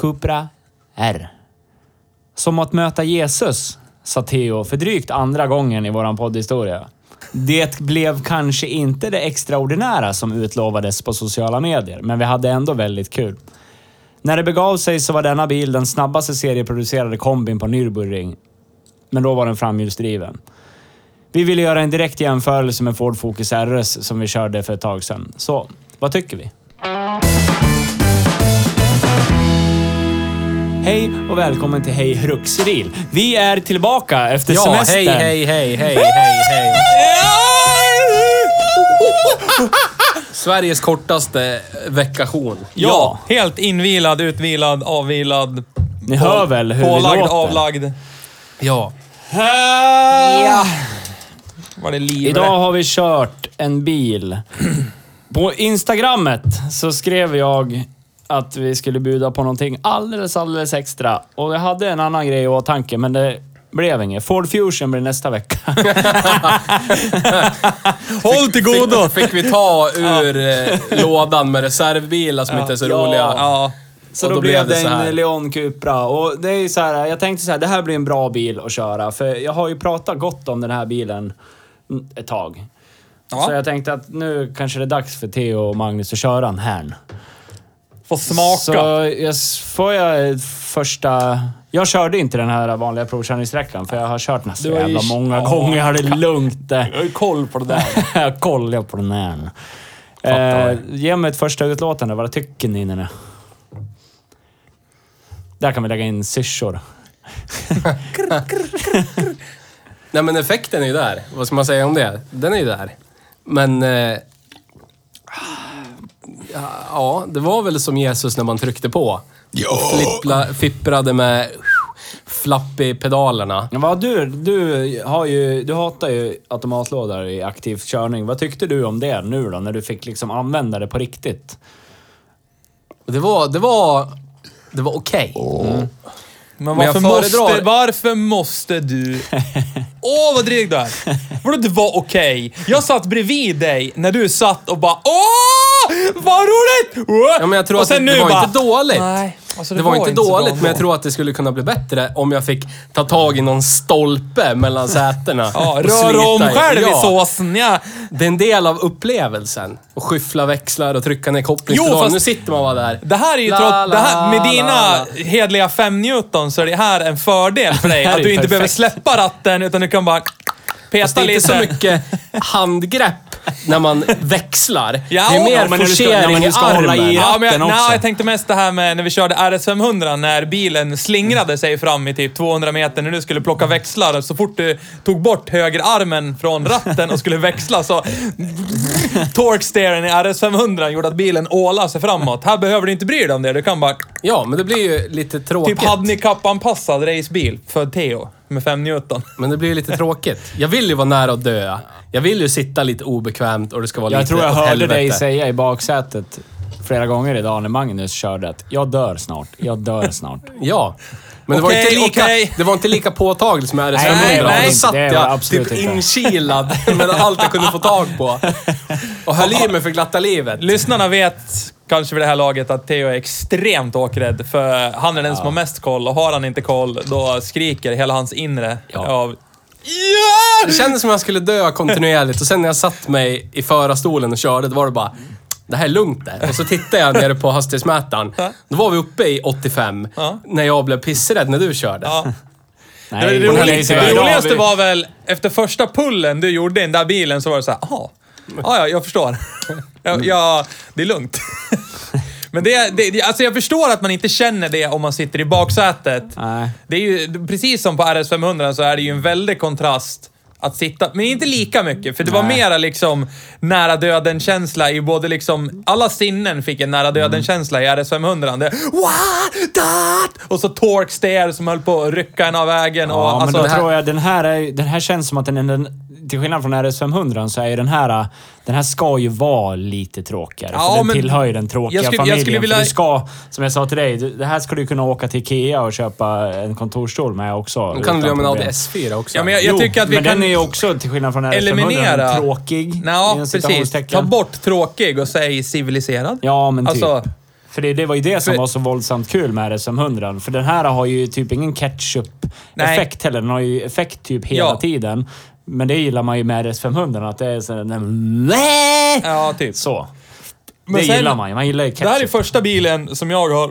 Cupra R. Som att möta Jesus, sa Theo för drygt andra gången i våran poddhistoria. Det blev kanske inte det extraordinära som utlovades på sociala medier, men vi hade ändå väldigt kul. När det begav sig så var denna bil den snabbaste serieproducerade kombin på Nürburgring. Men då var den framhjulsdriven. Vi ville göra en direkt jämförelse med Ford Focus RS som vi körde för ett tag sedan. Så, vad tycker vi? Hej och välkommen till Hej Ruxril. Vi är tillbaka efter Ja, semestern. hej, hej, hej, hej, hej, hej. Sveriges kortaste veckation. Ja, helt invilad, utvilad, avvilad. Ni hör väl hur Pålagd, vi låter? avlagd. Ja. Ja. Var det liv Idag har vi kört en bil. På Instagrammet så skrev jag att vi skulle bjuda på någonting alldeles, alldeles extra. Och jag hade en annan grej i åtanke, men det blev inget. Ford Fusion blir nästa vecka. Håll till godo! Fick vi ta ur eh, lådan med reservbilar som inte är så Ja. roliga. Ja. Så Och då, då blev det en Leon Cupra. Och det är ju så här, jag tänkte så här, det här blir en bra bil att köra. För jag har ju pratat gott om den här bilen ett tag. Ja. Så jag tänkte att nu kanske det är dags för Theo och Magnus att köra en här. Få smaka. Så jag, får jag första... Jag körde inte den här vanliga provkörningssträckan för jag har kört den så Du har ju- jävla många Ja. gånger. Jag har det lugnt. Jag har ju koll på det där. Jag kollar på den här. Fattar. Eh, ge mig ett första utlåtande. Vad tycker ni? nu? Där kan vi lägga in syrsor. Nej men effekten är ju där. Vad ska man säga om det? Den är ju där. Men... Eh, ja, det var väl som Jesus när man tryckte på. Och flippla, fipprade med flappy-pedalerna. Ja, Vad du, du, har ju, du hatar ju automatlådor i aktiv körning. Vad tyckte du om det nu då, när du fick liksom använda det på riktigt? Det var... Det var... Det var okej. Men Men jag varför, måste, föredrar- varför måste du... Åh, vad dryg du är! Vadå det var okej? Jag satt bredvid dig när du satt och bara Åh! Vad roligt! Ja, men jag tror och att det, sen det nu var bara, inte dåligt. Nej, alltså det, var, inte dåligt, men jag tror att det skulle kunna bli bättre om jag fick ta tag i någon stolpe mellan sätena. Ja, slita om i. själv i Ja. såsen, ja. Det är en del av upplevelsen. Och skyffla växlar och trycka ner fast- Nu sitter man bara där. Det här är ju La, trots, la, det med la, dina la. hedliga 5 Newton så är det här en fördel för dig. Det att du inte behöver perfekt. släppa ratten utan du kan bara Det peta är inte lite. så mycket handgrepp när man växlar. Ja, det är mer ja, ska- forcering i ska hålla armen. i- Ja, men jag, också. jag tänkte mest det här med när vi körde RS500 när bilen slingrade sig fram i typ 200 meter när du skulle plocka växlar. Så fort du tog bort högerarmen från ratten och skulle växla så... Torque-steeren i RS500 gjorde att bilen ålade sig framåt. Här behöver du inte bry dig om det. Du kan bara... Ja, men det blir ju lite tråkigt. Typ handikappanpassad racebil för Theo med 5 Newton. Men det blir ju lite tråkigt. Jag vill ju vara nära att dö. Jag vill ju sitta lite obekvämt och det ska vara Jag lite tror jag åt hörde helvete. dig säga i baksätet flera gånger idag när Magnus körde att jag dör snart, jag dör snart. Ja. Men det, Okej, var inte lika, okej. det var inte lika påtagligt som RS500. Nej, nej. Då satt Det var det jag absolut typ inte. inkilad med allt jag kunde få tag på. Och höll i mig för glatta livet. Lyssnarna vet kanske vid det här laget att Theo är extremt åkrädd, för han är den som har mest koll och har han inte koll, då skriker hela hans inre Ja. av Det kändes som att jag skulle dö kontinuerligt och sen när jag satt mig i förarstolen och körde, då var det bara det här är lugnt det. Och så tittade jag nere på hastighetsmätaren. Då var vi uppe i 85. Ja. När jag blev pissrädd när du körde. Ja. Nej, det, det, det roligaste var väl, efter första pullen du gjorde i den där bilen så var det så här, jaha, ja, ja, jag förstår. ja, ja, det är lugnt. Men det, det, alltså jag förstår att man inte känner det om man sitter i baksätet. Nej. Det är ju, precis som på RS500 så är det ju en väldig kontrast att sitta, men inte lika mycket, för det var Nej. mera liksom nära döden-känsla i både liksom, alla sinnen fick en nära döden-känsla i RS500. Det, What? That? Och så torque steer som höll på att rycka en av vägen. och, Ja, men alltså, då tror jag den här, är, den här känns som att den, är den, till skillnad från RS500 så är ju den här, den här ska ju vara lite tråkigare. Ja, för den men tillhör ju den tråkiga jag skulle- jag familjen. skulle vilja- du ska, som jag sa till dig, det här ska du kunna åka till Ikea och köpa en kontorstol med också. Då kan du göra med en Audi problem. S4 också. Ja, men jag, jag Jo, tycker att vi men kan den är ju också, till skillnad från RS500, eliminera... tråkig. Ja, precis. Ta bort tråkig och säg civiliserad. Ja, men typ. Alltså- för det, det var ju det som För- var så våldsamt kul med RS500. För den här har ju typ ingen ketchup-effekt heller. Den har ju effekt typ hela Ja. tiden. Men det gillar man ju med RS500, att det är så den- Ja, typ. Så. Men det sen- gillar man ju. Man gillar ju Det här är ketchup. första bilen som jag har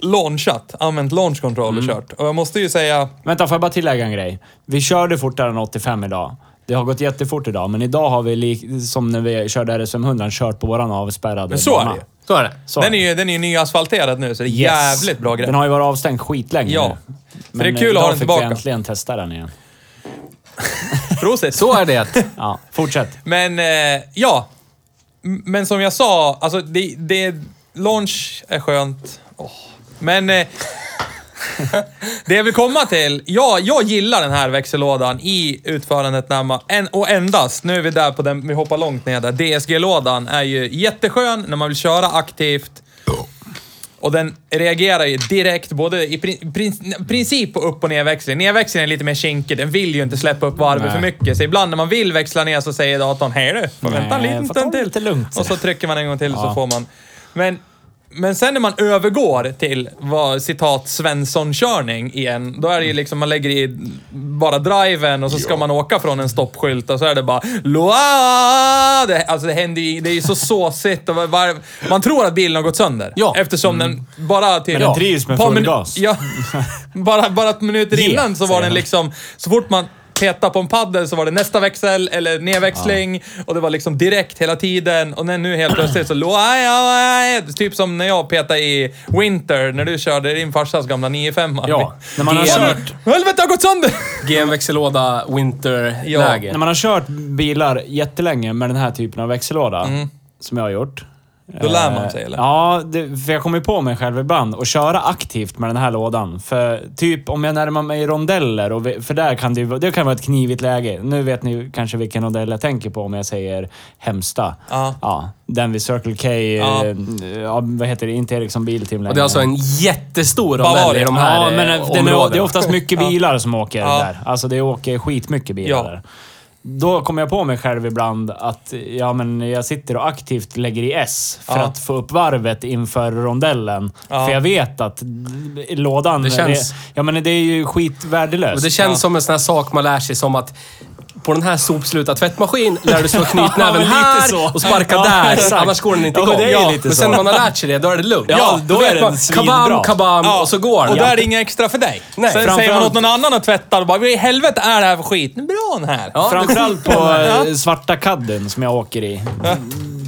launchat, använt launch control och Mm. kört. Och jag måste ju säga, Vänta, får jag bara tillägga en grej? Vi körde fortare än 85 idag. Det har gått jättefort idag, men idag har vi, som när vi körde RS500, kört på våran avspärrade men så är det. Så är det. Så. Den är ju, den är nyasfalterad nu, så det är Yes. jävligt bra grej. Den har ju varit avstängd skitlänge Ja. nu. För det är kul att ha den fick tillbaka. vi äntligen testa den igen. Prosit. Så är det. Ja, fortsätt. Men, eh, ja. Men som jag sa, alltså det, det launch är skönt. Åh. Men... Eh, det jag vill komma till, ja, jag gillar den här växellådan i utförandet när man, en, och endast, nu är vi där på den, vi hoppar långt ner där. DSG-lådan är ju jätteskön när man vill köra aktivt. Och den reagerar ju direkt, både i prin, prin, princip på upp och nedväxling. Nedväxlingen är lite mer kinkig, den vill ju inte släppa upp varvet Nej. för mycket. Så ibland när man vill växla ner så säger datorn hej du, får vänta en liten stund till. lite lugnt. Och så trycker man en gång till så Ja. får man. Men, men sen när man övergår till vad citat Svensson-körning igen, då är det ju liksom man lägger i bara driven och så ska man åka från en stoppskylt och så är det bara Loa! Det, alltså det händer ju, det är ju så såsigt och var, man tror att bilen har gått sönder. Ja. Eftersom den bara till... Men den drivs med par full gas. Ja. bara, bara ett minuter innan så var den liksom, så fort man petade på en paddel så var det nästa växel eller nedväxling och det var liksom direkt hela tiden och när nu helt plötsligt så lo- typ som när jag petade i Winter när du körde din farsas gamla 95 Ja, när man har kört... Helvete, det har gått sönder! GM-växellåda, winter-läge. När man har kört bilar jättelänge med den här typen av växellåda, som jag har gjort. Då lär man Eh, sig, eller? Ja, det, för jag kommer ju på mig själv ibland och köra aktivt med den här lådan. För typ om jag närmar mig rondeller, och vi, för där kan det, det kan vara ett knivigt läge. Nu vet ni kanske vilken rondell jag tänker på om jag säger Hemsta. Ja. ja den vid Circle K, Ja. eh, ja, vad heter det, inte Ericsson Bilteam längre. Och det är alltså en jättestor rondell i de här Ja, men eh, är, det är oftast mycket bilar som åker Ja. där. Alltså det åker skitmycket bilar Ja. där. Då kommer jag på mig själv ibland att ja, men jag sitter och aktivt lägger i S för Ja. att få upp varvet inför rondellen. Ja. För jag vet att lådan... Det känns- ja, men det är ju skitvärdelöst. Och det känns Ja. som en sån här sak man lär sig som att på den här sopsluta tvättmaskin lär du slå knytnäven Ja, men lite här så. och sparka Ja, där. exakt. Annars går den inte Ja, igång. lite men så. sen när man har lärt sig det, då är det lugnt. Ja, då vet är den svinbra. Kabam, kabam Ja, och så går den. Och där är det inga extra för dig. Nej, Sen säger man åt någon annan att tvätta och bara, vad i helvete är det här för skit? Nu är bra den här. Ja, Framförallt på Ja. eh, svarta kadden som jag åker i.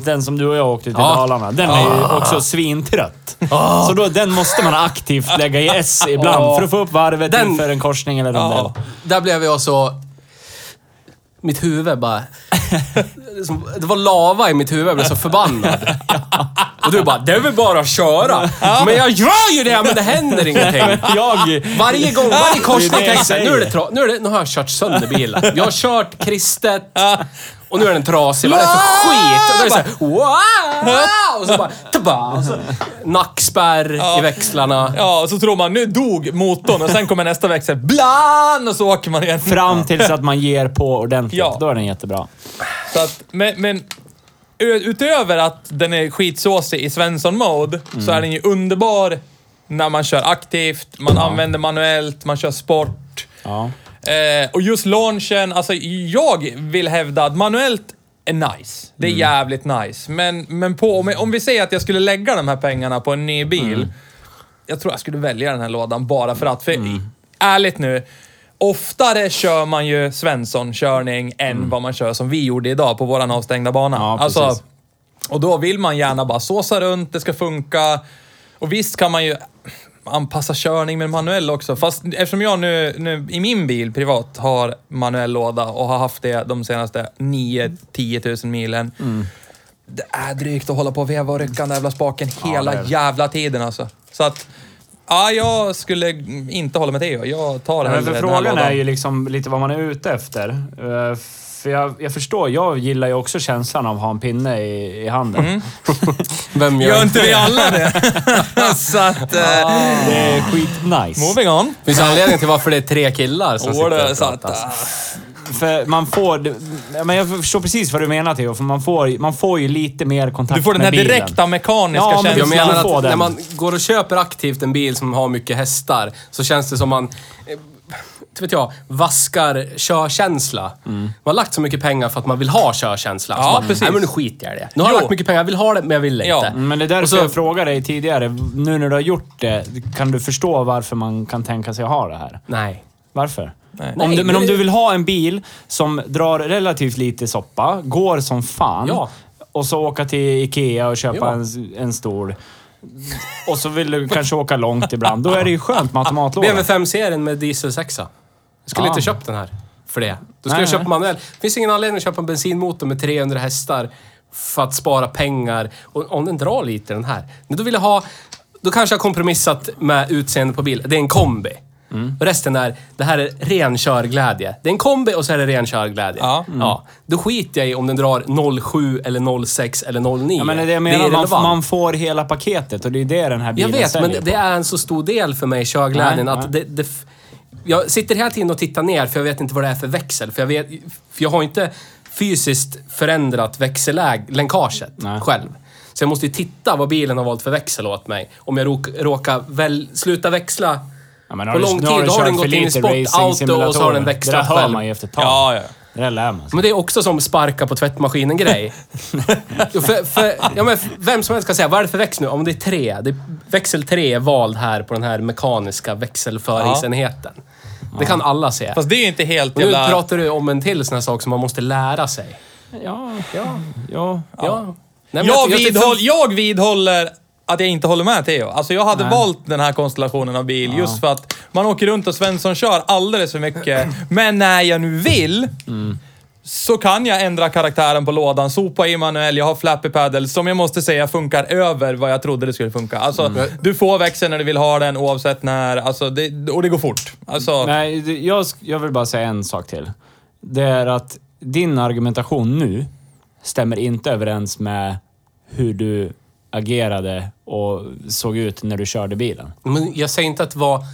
Den som du och jag åkte till Ja. Dalarna. Den är ju också svintrött. Så då, den måste man aktivt lägga i S ibland Ja. för att få upp varvet Den- inför en korsning eller rondell. Ja. Där blev jag så... Mitt huvud bara... Det var lava i mitt huvud, jag blev så förbannad. Och du bara, det är väl bara att köra. Men jag gör ju det, men det händer ingenting. Jag... Varje gång, varje korsning tänker jag nu, är det tra- nu, är det, nu har jag kört sönder bilen. Jag har kört kristet och nu är den trasig. Vad är det för skit? Och då är det såhär, wow! Och så bara, taba, och så, nackspärr i växlarna. Ja, och så tror man nu dog motorn och sen kommer nästa växel. Blan! Och så åker man igen. Fram tills att man ger på ordentligt. Ja. Då är den jättebra. Så att, men, men utöver att den är skitsåsig i Svensson-mode så är den ju underbar när man kör aktivt, man använder manuellt, man kör sport. Ja. Eh, och just launchen, alltså jag vill hävda att manuellt är nice. Det är jävligt nice. Men, men på, om, om vi säger att jag skulle lägga de här pengarna på en ny bil. Jag tror jag skulle välja den här lådan bara för att. För ärligt nu, Oftare kör man ju Svensson-körning än vad man kör som vi gjorde idag på våran avstängda bana. Mm. Ja, alltså, och då vill man gärna bara såsa runt, det ska funka. Och visst kan man ju anpassa körning med manuell också. Fast eftersom jag nu, nu i min bil privat har manuell låda och har haft det de senaste 9-10 000 milen. Mm. Det är drygt att hålla på och veva och rycka den där jävla spaken hela det. jävla tiden alltså. Så att, ja, jag skulle inte hålla med Theo. Jag tar Men hellre för den här frågan lådan. är ju liksom lite vad man är ute efter. Eh, För jag, jag förstår, jag gillar ju också känslan av att ha en pinne i, i handen. Mm. Vem gör, Gör inte vi alla det? så att... Eh, Det är skitnice. moving on. Finns det anledning till varför det är tre killar som sitter det, och så att, pratar? ah. För man får... Men jag förstår precis vad du menar Theo, för man får, man får ju lite mer kontakt Du får den här med bilen. direkta mekaniska Ja, känslan. Jag menar att när man går och köper aktivt en bil som har mycket hästar så känns det som man, eh, inte vet jag, vaskar körkänsla. Man har lagt så mycket pengar för att man vill ha körkänsla. Ja, bara, precis. Nej men nu skiter jag i det. Nu har jag Jo. lagt mycket pengar, jag vill ha det men jag vill inte. Ja, Mm, Men det är därför Och så- jag frågade dig tidigare. Nu när du har gjort det, kan du förstå varför man kan tänka sig att ha det här? Nej. Varför? Nej. Om Nej, du, men om du vill ha en bil som drar relativt lite soppa, går som fan Ja. och så åka till Ikea och köpa Ja. en, en stol. Och så vill du kanske åka långt ibland. Då är det ju skönt med automatlåda. BMW 5-serien med diesel 6 Jag skulle Ja. inte köpt den här för det. Då skulle Nej, jag köpa manuell. Det finns ingen anledning att köpa en bensinmotor med 300 hästar för att spara pengar. Och om den drar lite den här. Men då vill jag ha... Då kanske jag har kompromissat med utseende på bil. Det är en kombi. Mm. Resten är, det här är ren körglädje. Det är en kombi och så är det ren körglädje. Ja. ja. Då skiter jag i om den drar 07 eller 06 eller 09. Ja, men det är det jag menar. man, irrelevant. man får hela paketet och det är det den här Jag bilen vet, men det på. är en så stor del för mig, körglädjen, Nej, att nej. det, det... Jag sitter hela tiden och tittar ner för jag vet inte vad det är för växel. För jag, vet, för jag har inte fysiskt förändrat växellänkaget själv. Så jag måste ju titta vad bilen har valt för växel åt mig. Om jag råk, råkar väl, sluta växla Ja, men har på lång tid, har den gått in i lite sport, auto och så har den växlat Det där hör själv. man ju efter ett tag. Ja, ja. Det där lär man sig. Men det är också som sparka på tvättmaskinen-grej. Ja, men vem som helst kan säga, vad är det för växel nu? Om det är tre. Det är, växel tre är vald här på den här mekaniska växelföringsenheten. Det kan alla se. Fast det är ju inte helt Och nu jävla... pratar du om en till sån här sak som man måste lära sig. Ja, Ja. ja. ja. Nej, jag- jag- vidhåll, jag vidhåller att jag inte håller med Theo. Alltså jag hade Nej. valt den här konstellationen av bil just för att man åker runt och Svensson kör alldeles för mycket. Men när jag nu vill så kan jag ändra karaktären på lådan, sopa i manuell, jag har flappy paddle som jag måste säga funkar över vad jag trodde det skulle funka. Alltså, du får växeln när du vill ha den oavsett när, alltså, det, och det går fort. Alltså, Nej, jag, jag vill bara säga en sak till. Det är att din argumentation nu stämmer inte överens med hur du agerade och såg ut när du körde bilen. Men jag säger inte att det var...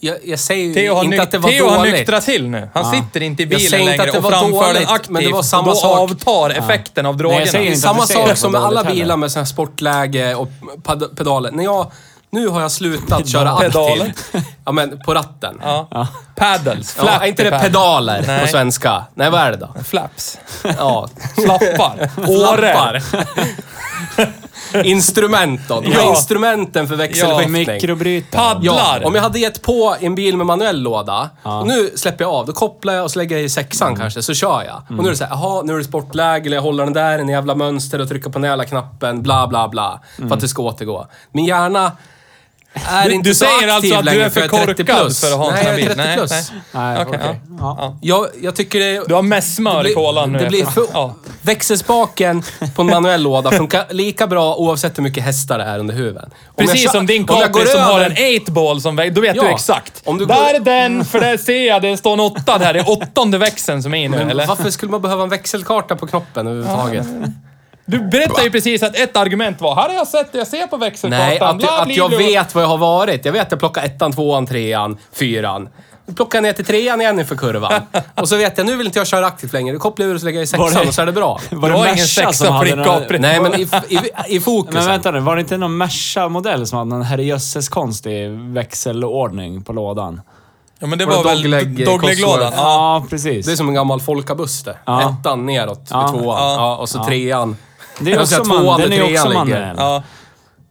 Jag, jag säger Theo har, inte att det var Theo har dåligt. nyktrat till nu. Han sitter inte i Jag säger bilen inte att längre det och var framför den dåligt, aktivt. men det var samma då sak. avtar effekten av drogerna. Nej, jag säger Det är inte att samma du säger sak att det som var med alla dåligt heller. bilar med sån här sportläge och pad- pedaler. När jag... Nu har jag slutat köra Pedaler? aktivt. Ja, men på ratten. Ja. Paddles. Ja, Flappy är inte det pedaler på Nej. svenska? Nej, vad är det då? Flaps. Ja, flappar. Instrument då. De här Ja. instrumenten för växelskiftning. Mikrobrytare. Paddlar. Ja, om jag hade gett på en bil med manuell låda, och nu släpper jag av, då kopplar jag och så lägger jag i sexan kanske, så kör jag. Och nu är det så här, jaha, nu är det sportläge, eller jag håller den där, en jävla mönster och trycker på den jävla knappen, bla bla bla. För att det ska återgå. Min hjärna är Du- inte du så säger alltså att du är för jag 30 korkad plus. för att ha en Nej, jag är bil. 30 Nej, plus. nej. Nej, Okej, okej. ja. Ja. Jag, jag tycker det... Du har mest smör i kolan nu. Det blir för, Ja. Växelspaken på en manuell låda funkar lika bra oavsett hur mycket hästar det är under huven. Om jag Precis kör- som din jag Capri som har en 8-ball som väger. Då vet du exakt. Om du där går- är den, för där ser jag det står en åtta där. Det är åttonde växeln som är i nu, Men eller? varför skulle man behöva en växelkarta på knoppen överhuvudtaget? Du berättade ju precis att ett argument var, här har jag sett det, jag ser på växelkartan. Nej, att, bla, att jag vet vad jag har varit. Jag vet att jag plockar ettan, tvåan, trean, fyran. Nu plockar jag ner till trean igen inför kurvan. Och så vet jag, nu vill inte jag köra aktivt längre. Då kopplar jag ur och så lägger jag i Var sexan det- och så är det bra. Var Du har det ingen Merca sexa Capri. Nej, men i, i, i fokus. Men vänta nu, var det inte någon Merca-modell som hade någon herrejösses konstig växelordning på lådan? Ja, men det Var var det väl dogleg- dogleglådan. Ja. Ja, precis. Det är som en gammal folkabuss det. Ja. Ettan neråt Ja. tvåan. Ja. Ja. och så trean. Det är också, man, den är också manuell. Ja.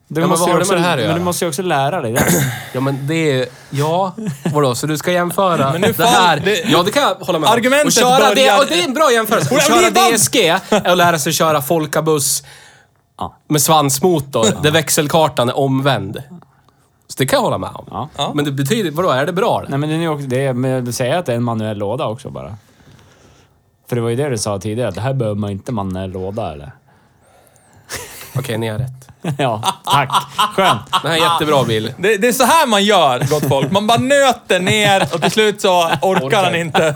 Du men måste vad har det också, med det här att Men du måste ju också lära dig det. Ja, men det är... Ja, vadå? Så du ska jämföra Men nu det här... det- Ja, det kan jag hålla med om. Argumentet och köra det, börjar- och det är en bra jämförelse. Och Att köra DSG är att lära sig köra folkabuss Ja. med svansmotor, där växelkartan är omvänd. Så det kan jag hålla med om. Ja. Ja. Men det betyder... Vadå, är det bra det? Nej men det är ju också, det är, men du säger att det är en manuell låda också bara. För det var ju det du sa tidigare, att det här behöver man inte manuell låda eller? Okej, ni har rätt. ja, tack. Skönt. Det här är en jättebra bil. Det, det är så här man gör, gott folk. Man bara nöter ner och till slut så orkar han inte.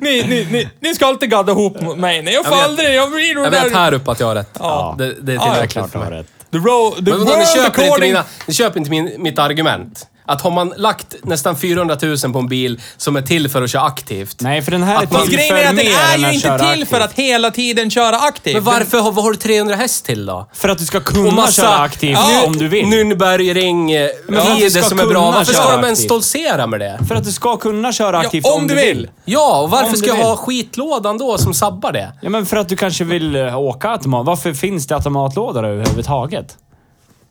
ni, ni, ni, ni ska alltid gadda ihop mot mig. Nej, jag får Jag vet. aldrig... Jag blir Jag vet här uppe att jag har rätt. Ja. Det, det är Ja, Det är tillräckligt klart du för har mig. rätt. The, road, the Men vadå, ni köper inte, mina, ni köper inte min, mitt argument. Att har man lagt nästan 400 000 på en bil som är till för att köra aktivt. Nej, för den här är Att man- Fast till grejen är för att den mer är än ju att inte köra till aktivt. för att hela tiden köra aktivt. Men varför har, vad har du 300 häst till då? För att du ska Och kunna massa- köra aktivt Ja, om du vill. Nürnbergring, eh, för att du ska som är bra. kunna Varför ska köra de ens aktivt. stoltsera med det? För att du ska kunna köra Ja, aktivt om du vill. Ja, och varför Om ska du jag ha vill. skitlådan då som sabbar det? Ja, men för att du kanske vill eh, åka automat. Varför finns det automatlådor överhuvudtaget?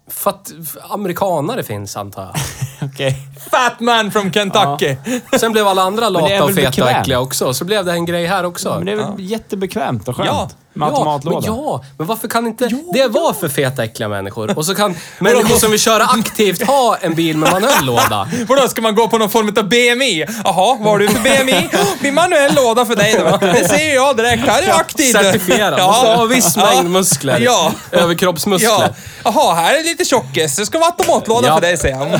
För att f- amerikanare finns, antar jag. Okej. Fat man from Kentucky. Sen blev alla andra det är lata och väl feta och bekvämt? äckliga också. Så blev det en grej här också. Men det är väl jättebekvämt och skönt Ja. Med Ja, automatlåda. men ja, men varför kan inte det vara för feta, äckliga människor? Och så kan människor som vill köra aktivt ha en bil med manuell låda. Vadå, ska man gå på någon form av BMI? Jaha, vad har du för BMI? Blir manuell låda för dig då. Det ser jag direkt. Här är aktivt. Certifierad. Måste ha viss mängd muskler. Ja. Överkroppsmuskler. Ja. Jaha, här är lite tjockis. Det ska vara automatlåda Ja. för dig, säger jag. Mm.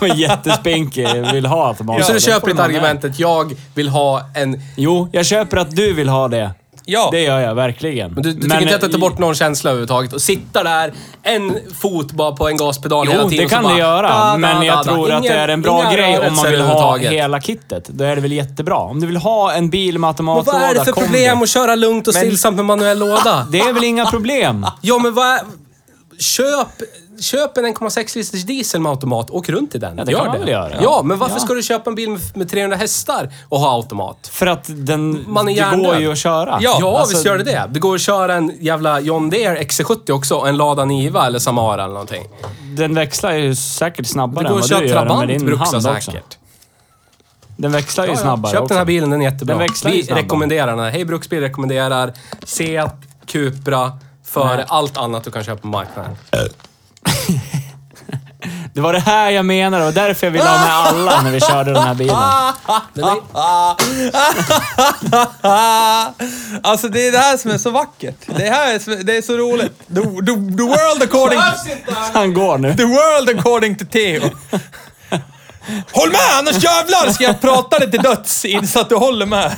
Men jättespinkig vill ha automatlåda. Så du köper inte argumentet, jag vill ha en... Jo, jag köper att du vill ha det. Ja. Det gör jag verkligen. Men du, du tycker inte att det tar bort någon känsla överhuvudtaget? Och sitta där, en fot bara på en gaspedal hela Jo, tiden det och så kan det bara, göra. da, da, men jag da, tror att det Ingen- är en bra grej om man vill ha hela kittet. Då är det väl jättebra. Om du vill ha en bil med Men automatlåda, vad är det för kombi. problem att köra lugnt och Men- stillsamt med manuell låda? Det är väl inga problem? Ja, men vad är... Köp, köp en 1,6 liters diesel med automat. Åk runt i den. Ja, det Gör kan man väl göra. Ja, men varför Ja. ska du köpa en bil med, med 300 hästar och ha automat? För att den... Man är det går hjärndöd. ju att köra. Ja, Alltså, visst gör det det. Det går att köra en jävla John Deere XC70 också och en Lada Niva eller Samara eller någonting. Den växlar ju säkert Det snabbare går än att vad köra du gör med Trabant din Bruxa hand också. säkert. Den växlar ju snabbare Köp också. den här bilen, den är jättebra. Den växlar ju Vi snabbare. rekommenderar den här. Hej Bruksbil rekommenderar Seat, Cupra Nej. allt annat du kan köpa på marknaden. Det var det här jag menade och därför jag ville ha med alla när vi körde den här bilen. Den är, alltså det är det här som är så vackert. Det här är så, det är så roligt. The, the, the world according... Han går nu. The world according to Theo. Håll med, annars jävlar ska jag prata dig till döds så att du håller med.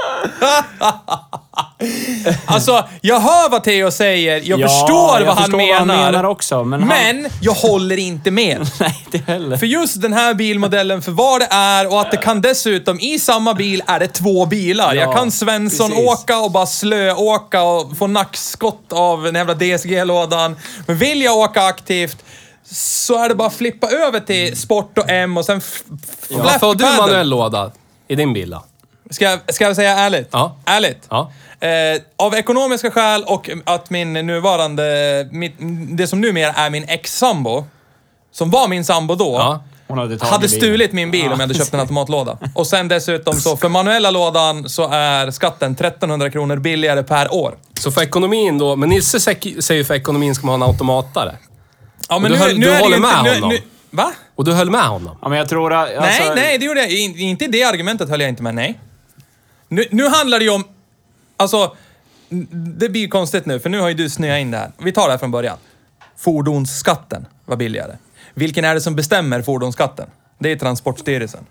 alltså, jag hör vad Theo säger. Jag Ja, förstår jag vad han förstår menar. vad han menar också, men han- Men jag håller inte med. Nej, inte heller. För just den här bilmodellen, för vad det är och att det kan dessutom, i samma bil är det två bilar. Ja, jag kan Svensson precis. åka och bara slöåka och få nackskott av den jävla DSG-lådan. Men vill jag åka aktivt så är det bara att flippa över till Sport och M och sen f- f- varför har du manuell låda i din bil då? Ska jag, ska jag säga ärligt? Ja. Ärligt? Ja. Eh, av ekonomiska skäl och att min nuvarande, mitt, det som numera är min ex-sambo, som var min sambo då, Ja. Hon hade hade stulit min bil om jag hade köpt en automatlåda. Och sen dessutom så, för manuella lådan så är skatten 1300 kronor billigare per år. Så för ekonomin då, men Nisse säger ju för ekonomin ska man ha en automatare. Ja, du höll- du är det håller ju med nu, honom? Nu, va? Och du höll med honom? Ja, men jag tror att... Alltså, nej, nej, det gjorde jag in- inte. i det argumentet höll jag inte med, nej. Nu, nu handlar det ju om... Alltså, det blir konstigt nu, för nu har ju du snöat in det här. Vi tar det här från början. Fordonsskatten var billigare. Vilken är det som bestämmer fordonsskatten? Det är Transportstyrelsen.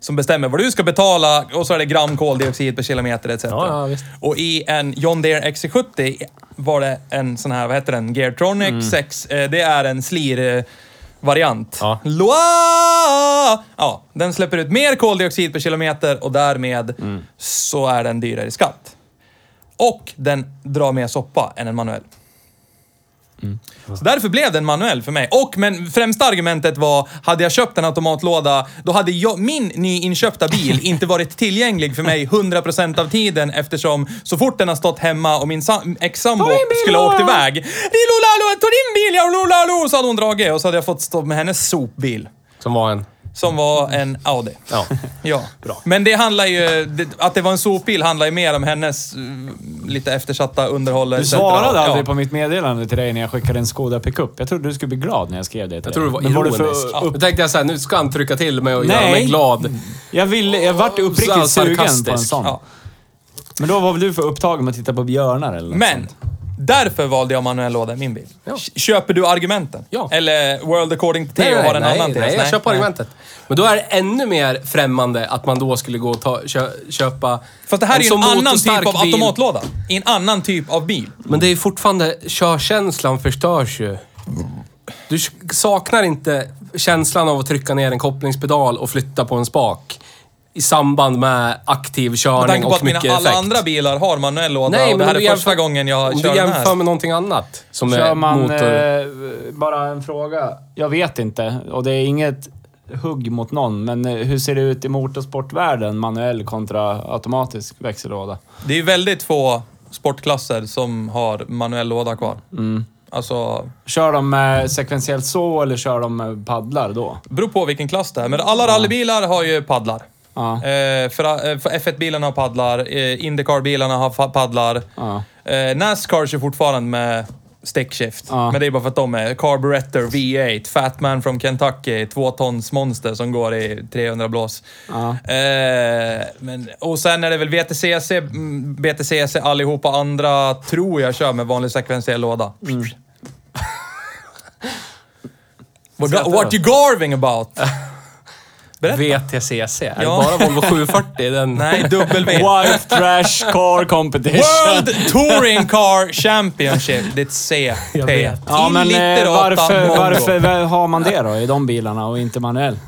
Som bestämmer vad du ska betala och så är det gram koldioxid per kilometer etc. Ja, ja, visst. Och i en John Deere XC70 var det en sån här, vad heter den, Geartronic Mm. 6. Eh, det är en slir-variant. Ja. Loa! Ja, den släpper ut mer koldioxid per kilometer och därmed Mm. så är den dyrare i skatt. Och den drar mer soppa än en manuell. Så därför blev det en manuell för mig. Och, men främsta argumentet var, hade jag köpt en automatlåda, då hade jag, min nyinköpta bil inte varit tillgänglig för mig 100% av tiden eftersom så fort den har stått hemma och min sa- ex-sambo skulle ha åkt iväg. Lilolalo, ta din bil, ja, lolalo, så hade hon dragit och så hade jag fått stå med hennes sopbil. Som var en... Som var en Audi. Ja. Ja. Bra. Men det handlar ju... Det, att det var en sopbil handlar ju mer om hennes uh, lite eftersatta underhåll. Du svarade aldrig ja. på mitt meddelande till dig när jag skickade en Skoda pickup. Jag trodde du skulle bli glad när jag skrev det till Jag tror det var dig. Men ironiskt. du för Då upp... tänkte jag såhär, nu ska han trycka till mig och göra Nej. mig glad. Jag, ville, jag vart uppriktigt sugen på en sån. Ja. Men då var väl du för upptagen med att titta på björnar eller något Men, sånt. Därför valde jag manuell låda i min bil. Ja. Köper du argumenten? Ja. Eller World according to Nej, Theo nej, har en nej, annan nej, tes? jag köper argumentet. Men då är det ännu mer främmande att man då skulle gå och ta, kö, köpa Fast det här är ju en annan typ av bil. automatlåda. I en annan typ av bil. Men det är fortfarande, körkänslan förstörs ju. Du saknar inte känslan av att trycka ner en kopplingspedal och flytta på en spak i samband med aktiv Med körning tanke på och att mina mycket alla effekt. andra bilar har manuell låda Nej, och det men här om är du första jämför- gången jag Om kör du den jämför här. med någonting annat som är Kör man... motor... Eh, bara en fråga. Jag vet inte. Och det är inget hugg mot någon, men eh, hur ser det ut i motorsportvärlden? Manuell kontra automatisk växellåda? Det är väldigt få sportklasser som har manuell låda kvar. Mm. Alltså, Kör de med sekventiellt så eller kör de med paddlar då? beror på vilken klass det är. Men alla rallybilar har ju paddlar. Ja. Eh, för, eh, för F1-bilarna har paddlar, eh, Indycar-bilarna har paddlar. Ja. Nascar kör fortfarande med stickshift. Ja. Men det är bara för att de är carburetor, V8, Fat Man from Kentucky, två tons monster som går i 300 blås. Ja. Eh, men, och sen är det väl VTCC, mm, BTCC allihopa andra tror jag kör med vanlig sekventiell låda. Mm. What, what you garving about? Berätta. VTCC. Är Ja. det bara Volvo 740? Den... Nej, W. White Trash Car Competition. World Touring Car Championship. Det är ett CP. Jag vet. Ja, men eh, Illiterata varför, mongo. varför har man det då i de bilarna och inte manuell?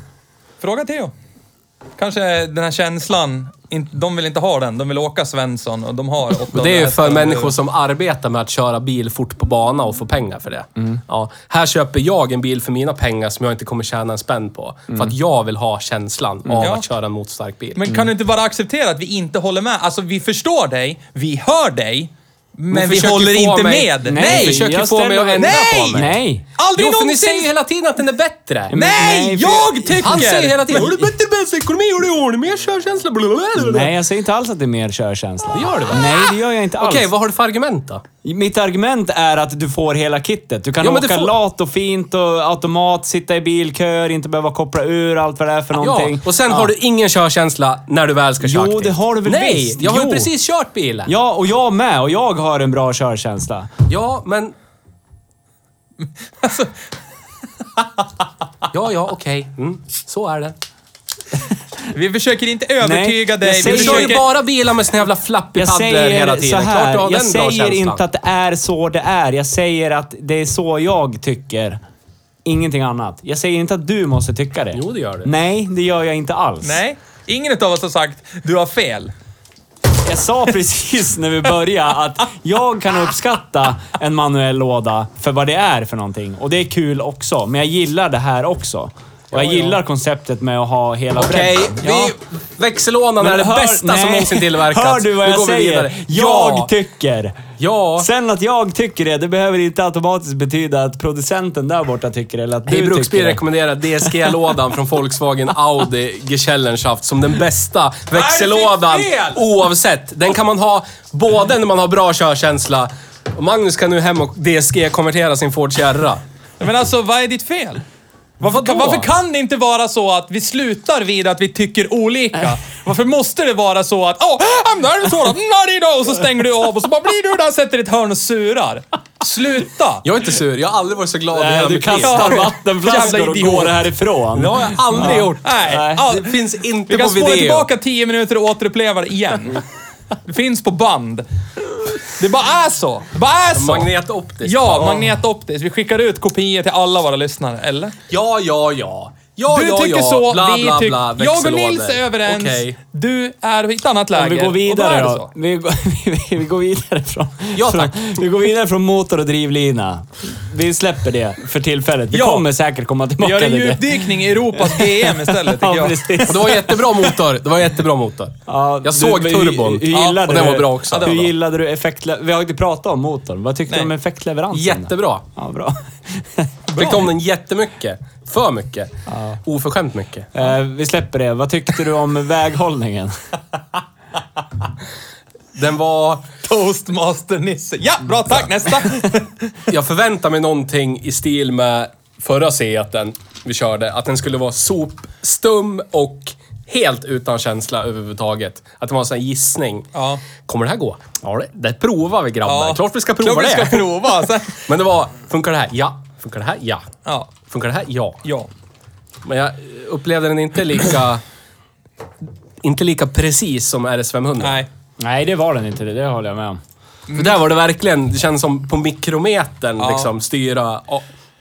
Fråga Theo. Kanske den här känslan, in- de vill inte ha den. De vill åka Svensson och de har 800 Men det är ju för och- människor som arbetar med att köra bil fort på bana och få pengar för det. Ja, här köper jag en bil för mina pengar som jag inte kommer tjäna en spänn på. För att jag vill ha känslan av Ja. att köra en motorstark bil. Men kan du inte bara acceptera att vi inte håller med? Alltså vi förstår dig, vi hör dig, men vi håller inte mig- med. Nej, Nej! försöker jag få mig att ändra Nej! på mig. Nej! Aldrig Jo, för ni säger hela tiden att den är bättre. Nej! Nej, för- jag tycker... Han säger hela tiden "Har du bättre bästa-ekonomi och du har mer körkänsla. blablabla." Nej, jag säger inte alls att det är mer körkänsla. Det gör du väl? Nej, det gör jag inte alls. Okej, vad har du för argument då? Mitt argument är att du får hela kittet. Du kan Ja, åka får- lat och fint och automat, sitta i bilköer, inte behöva koppla ur allt vad det är för någonting. Ja, och sen har du ingen körkänsla när du väl ska köra Jo, det har du väl Nej, visst. jag har ju precis kört bilen. Ja, och jag med. Och jag har en bra körkänsla. Ja, men... ja, ja, okej. Mm, så är det. Vi försöker inte övertyga Nej, dig. jag Vi säger- Du kör ju försöker... bara bilar med såna jävla Jag säger hela så tiden. Klart här, du har jag den bra säger känslan. inte att det är så det är. Jag säger att det är så jag tycker. Ingenting annat. Jag säger inte att du måste tycka det. Jo, det gör du. Nej, det gör jag inte alls. Nej, ingen av oss har sagt du har fel. Jag sa precis när vi började att jag kan uppskatta en manuell låda för vad det är för någonting. Och det är kul också, men jag gillar det här också. Och jag Ja, ja. gillar konceptet med att ha hela Okej, bredden. vi... Växellådan är det hör- bästa som nej. någonsin tillverkats. Hör du vad jag säger? Jag ja, tycker. ja. Sen att jag tycker det, det behöver inte automatiskt betyda att producenten där borta tycker det, eller att du Bruksbil tycker det. rekommenderar DSG-lådan från Volkswagen Audi Geschellenschaft som den bästa växellådan oavsett. Den kan man ha både när man har bra körkänsla och Magnus kan nu hem och DSG-konvertera sin Ford Sierra. Men alltså, vad är ditt fel? Varför, varför kan det inte vara så att vi slutar vid att vi tycker olika? Varför måste det vara så att åh, oh, är det så då, och så stänger du av och så bara blir du där sätter ett hörn och surar. Sluta! Jag är inte sur, jag har aldrig varit så glad i hela du mitt liv. kastar vattenflaskor och går härifrån. Det har jag aldrig gjort. Nej, Nej. Det finns inte vi kan på spåra video. tillbaka tio minuter och återuppleva det igen. Det finns på band. Det bara är så. Det bara är så. Magnetoptiskt. Ja, magnetoptiskt. Vi skickar ut kopior till alla våra lyssnare, eller? Ja, ja, ja. Ja, du ja, tycker ja, så, bla, vi bla, tycker... bla, jag och. Nils är överens. Okej. Du är i ett annat läge. Vi går då vidare då. så. Vi går, vi, vi går vidare från, Ja, från, vi går vidare från motor och drivlina. Vi släpper det för tillfället. Vi Ja. kommer säkert komma Vi tillbaka gör en till det. djupdykning i Europas GM istället, tycker Ja, jag. Och det var jättebra motor. Det var jättebra motor. Ja, Jag såg hur- turbon. Hur, hur Ja, och den du, var bra också. Ja, hur gillade du effektle... Vi har inte pratat om motorn. Vad tyckte du om effektleveransen? Jättebra. Ja, bra. Tyckte om den jättemycket. För mycket. Oförskämt mycket. Eh, vi släpper det. Vad tyckte du om väghållningen? Den var... Toastmaster-Nisse. Ja, bra tack. Nästa. Jag förväntar mig någonting i stil med förra Seaten vi körde. Att den skulle vara sopstum och helt utan känsla överhuvudtaget. Att det var en sån här gissning. Ja. Kommer det här gå? Ja, det, det provar vi grabbar. Ja. Klart vi ska prova Klart vi det. ska prova. Sen. Men det var, funkar det här? Ja. Funkar det här? Ja. Ja. Funkar det här? Ja. Ja. Men jag upplevde den inte lika... inte lika precis som RS 500. Nej. Nej, det var den inte. Det, det håller jag med om. För där var det verkligen, det känns som på mikrometern Ja. liksom styra a-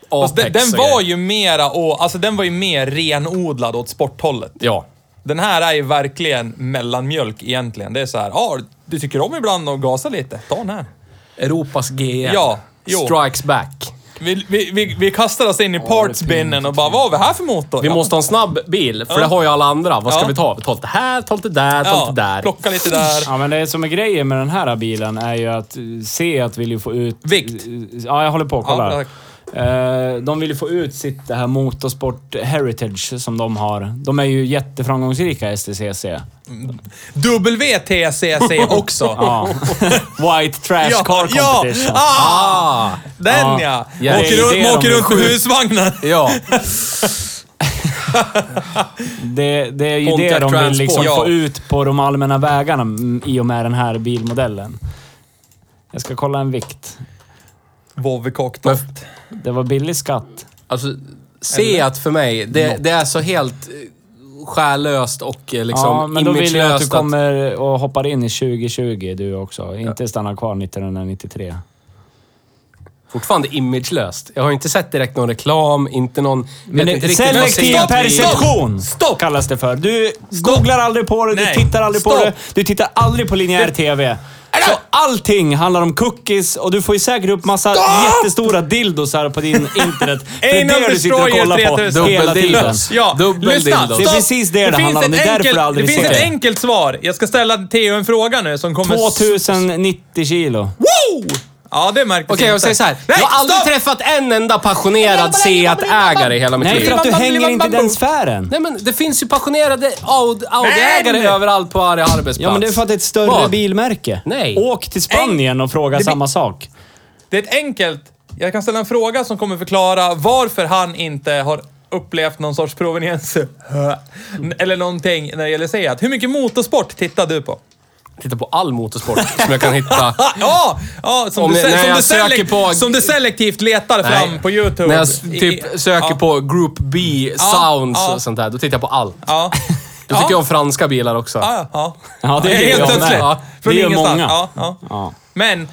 Fast den, den och var ju mera, och, alltså den var ju mer renodlad åt sporthållet. Ja. Den här är ju verkligen mellanmjölk egentligen. Det är så här, ja, du tycker om ibland att gasa lite. Ta den här. Europas GM. Ja, jo. Strikes back. Vi, vi, vi, vi kastar oss in i partsbinnen och bara, vad har vi här för motor? Vi Ja. måste ha en snabb bil, för Ja. det har ju alla andra. Vad ska Ja. vi ta? Vi tar lite här, tar lite där, tar ja, lite där. plocka lite där. Ja, men det som är grejen med den här bilen är ju att se att vill ju få ut... Vikt. Ja, jag håller på och kollar. Ja, tack. Eh, de vill ju få ut sitt det här motorsport heritage som de har. De är ju jätteframgångsrika, STCC. WTCC också. Ja. White Trash Ja, Car ja. Competition. Ah, Ah! den Ja. ja! Ja, Åker runt, åker runt med husvagnar. Ja. Det, det är ju Pontiac det de vill liksom Ja. få ut på de allmänna vägarna mm, i och med den här bilmodellen. Jag ska kolla en vikt. Vovve-cocktail. Det var billig skatt. Alltså, Seat för mig, det, det är så helt eh, själlöst och eh, liksom ja, men då vill jag att du imagelöst kommer och hoppar in i 2020 du också. Inte stannar kvar 1993. Fortfarande imagelöst. Jag har inte sett direkt någon reklam, inte någon... Men vet inte riktigt vad selektiv Seat perception Stopp! kallas det för. Du googlar aldrig på det, Nej. du tittar aldrig på Stopp. det, du tittar aldrig på linjär TV. Så allting handlar om cookies och du får ju säkert upp massa jättestora dildosar på din internet. Det är det du sitter och kollar på 3000. hela tiden. Ja, Dubbel lyssna. Det är precis det det finns handlar om. Det är därför enkelt, du aldrig Det finns ett det. enkelt svar. Jag ska ställa Theo en fråga nu som kommer... 2090 kilo. Woo! Ja, det märktes Okej, jag säger så här. Nej, jag har aldrig stopp! träffat en enda passionerad Seat-ägare i hela mitt Nej, liv. för att du hänger inte i den sfären. Nej men det finns ju passionerade Aud- Audi-ägare Men! överallt på varje arbetsplats. Ja, men det är för att det är ett större Vad? bilmärke. Nej. Åk till Spanien och fråga Det blir- samma sak. Det är ett enkelt... Jag kan ställa en fråga som kommer förklara varför han inte har upplevt någon sorts proveniens. Eller någonting när det gäller Seat. Hur mycket motorsport tittar du på? Titta på all motorsport som jag kan hitta. Ja! ja som, Om du, när som, jag du söker på- som du selektivt letar Nej. fram på YouTube. När jag typ söker ja, på Group B Sounds ja. och sånt där, då tittar jag på allt. Ja. Då tycker jag om franska bilar också. Ja, ja. Ja, det Helt gör jag plötsligt. Ja, från Det gör ingenstans. många. Ja, ja. Ja. Men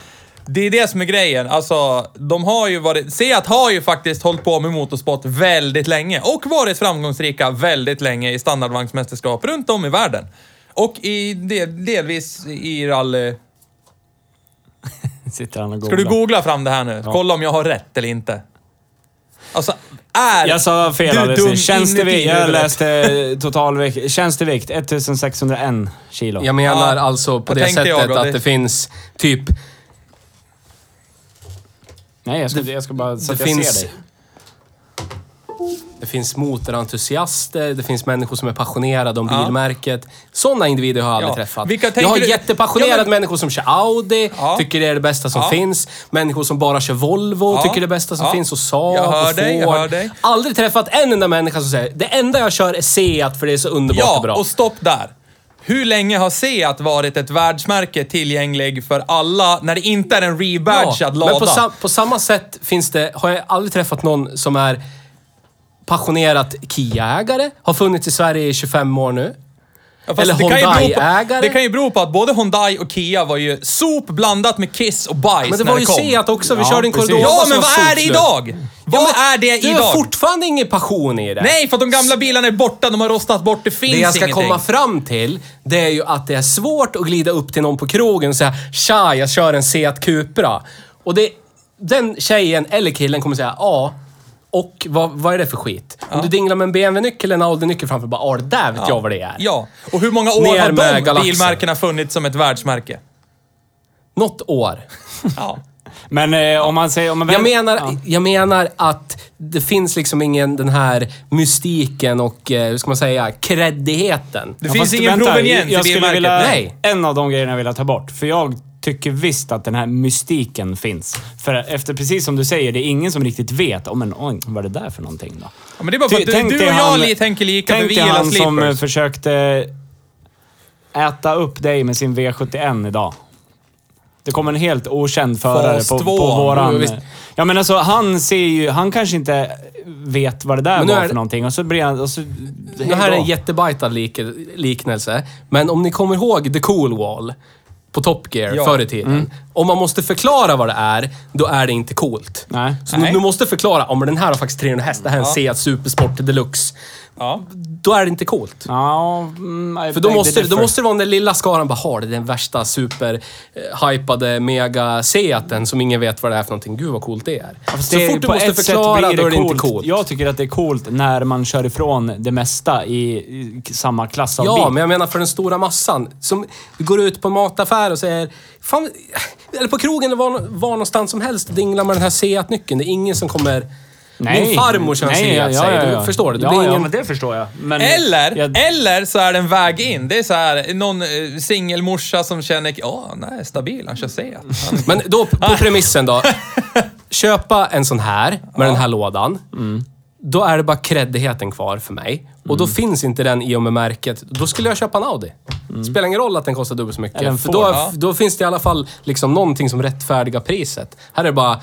det är det som är grejen. Alltså, de har ju varit... Seat har ju faktiskt hållit på med motorsport väldigt länge och varit framgångsrika väldigt länge i standardvagnsmästerskap runt om i världen. Och i del, delvis i rally... Sitter han och Ska googlar. du googla fram det här nu? Kolla om jag har rätt eller inte. Alltså, är Jag sa fel du alldeles. Tjänstevikt. Jag läste totalvikt. Tjänstevikt 1601 kilo. Jag menar Ja, alltså på det jag sättet och att det- det finns typ... Nej, jag ska, jag ska bara så Det att jag finns... ser dig. Det finns motorentusiaster, det finns människor som är passionerade om Ja. bilmärket. Sådana individer har jag aldrig Ja. träffat. Jag har du- jättepassionerade Ja, men- människor som kör Audi, Ja. tycker det är det bästa som Ja. finns. Människor som bara kör Volvo, Ja. tycker det är det bästa som Ja. finns. Och Saab Jag hör och dig, jag hör dig. Aldrig träffat en enda människa som säger det enda jag kör är Seat för det är så underbart och Ja, bra. och stopp där. Hur länge har Seat varit ett världsmärke tillgänglig för alla när det inte är en rebadgad lada? Men på, sam- på samma sätt finns det, har jag aldrig träffat någon som är passionerat Kia-ägare, har funnits i Sverige i 25 år nu. Ja, Eller det ju Hyundai-ägare. Det kan ju bero på att både Hyundai och Kia var ju sop blandat med kiss och bajs Men det när var ju kom. Seat också. Vi Ja, körde en. Cordoba Ja, men vad är det idag? Vad är det Det är idag? fortfarande ingen passion i det. Nej, för att de gamla bilarna är borta. De har rostat bort. Det finns Det jag ska ingenting. komma fram till, det är ju att det är svårt att glida upp till någon på krogen och säga “Tja, jag kör en Seat Cupra”. Och det, den tjejen eller killen kommer säga “Ja, och vad, vad är det för skit?” Om du dinglar med en BMW-nyckel eller en Audi-nyckel framför, bara “Ja, det där vet jag vad det är”. Ja, och hur många år Ner har med de galaxen. bilmärkena funnits som ett världsmärke? Något år. Ja. Men eh, om man säger... Om man Jag väl- menar, Ja. jag menar att det finns liksom ingen den här mystiken och, eh, hur ska man säga, kreddigheten. Det Ja, finns fast ingen proveniens i jag bilmärket. vilja, Nej. En av de grejerna jag vill ta bort. För jag tycker visst att den här mystiken finns. För efter, precis som du säger, det är ingen som riktigt vet. Oh, men oj, vad är det där för någonting då? Ja, men det är bara för att du, Tänk du och dig jag han- tänker lika, Tänk vi dig gillar han som sleepers. försökte äta upp dig med sin V71 idag. Det kom en helt okänd förare Fas på, två. på våran... Visst. Ja men alltså han ser ju... Han kanske inte vet vad det där var är för det- någonting och så blir han... Och så, Det här är en jättebajtad lik liknelse, men om ni kommer ihåg The Cool Wall på Top Gear Ja. förr i tiden. Om man måste förklara vad det är, då är det inte coolt. Nej. Så Nej. du måste förklara, om den här har faktiskt 300 häst, det här är en Seat Supersport Deluxe. Ja. Då är det inte coolt. Ja, mm, För då måste, då måste det vara den där lilla skaran bara, har det den värsta super eh, hypade mega Seaten som ingen vet vad det är för någonting. Gud vad coolt det är. Fast Så det- fort du måste förklara, då är det inte coolt. Jag tycker att det är coolt när man kör ifrån det mesta i, i samma klass av Ja, bil. men jag menar för den stora massan. Som går ut på en mataffär och säger... Fan, eller på krogen eller var, var någonstans som helst dinglar med den här Seat-nyckeln. Det är ingen som kommer... Min farmor kör Nej, Seat, ja, ja, ja, du. Förstår du? Det ja, blir ja, ingen... men det förstår jag. Men Eller, jag, eller så är det en väg in. Det är så här, någon eh, singelmorsa som känner, ja, nej, stabil, han kör Seat. Han- Men då, på premissen då. Köpa en sån här, med den här lådan. Då är det bara kreddigheten kvar för mig. Och då finns inte den i och med märket. Då skulle jag köpa en Audi. Spelar ingen roll att den kostar dubbelt så mycket. Eller en för Ford, då, ja. då finns det i alla fall liksom någonting som rättfärdigar priset. Här är det bara...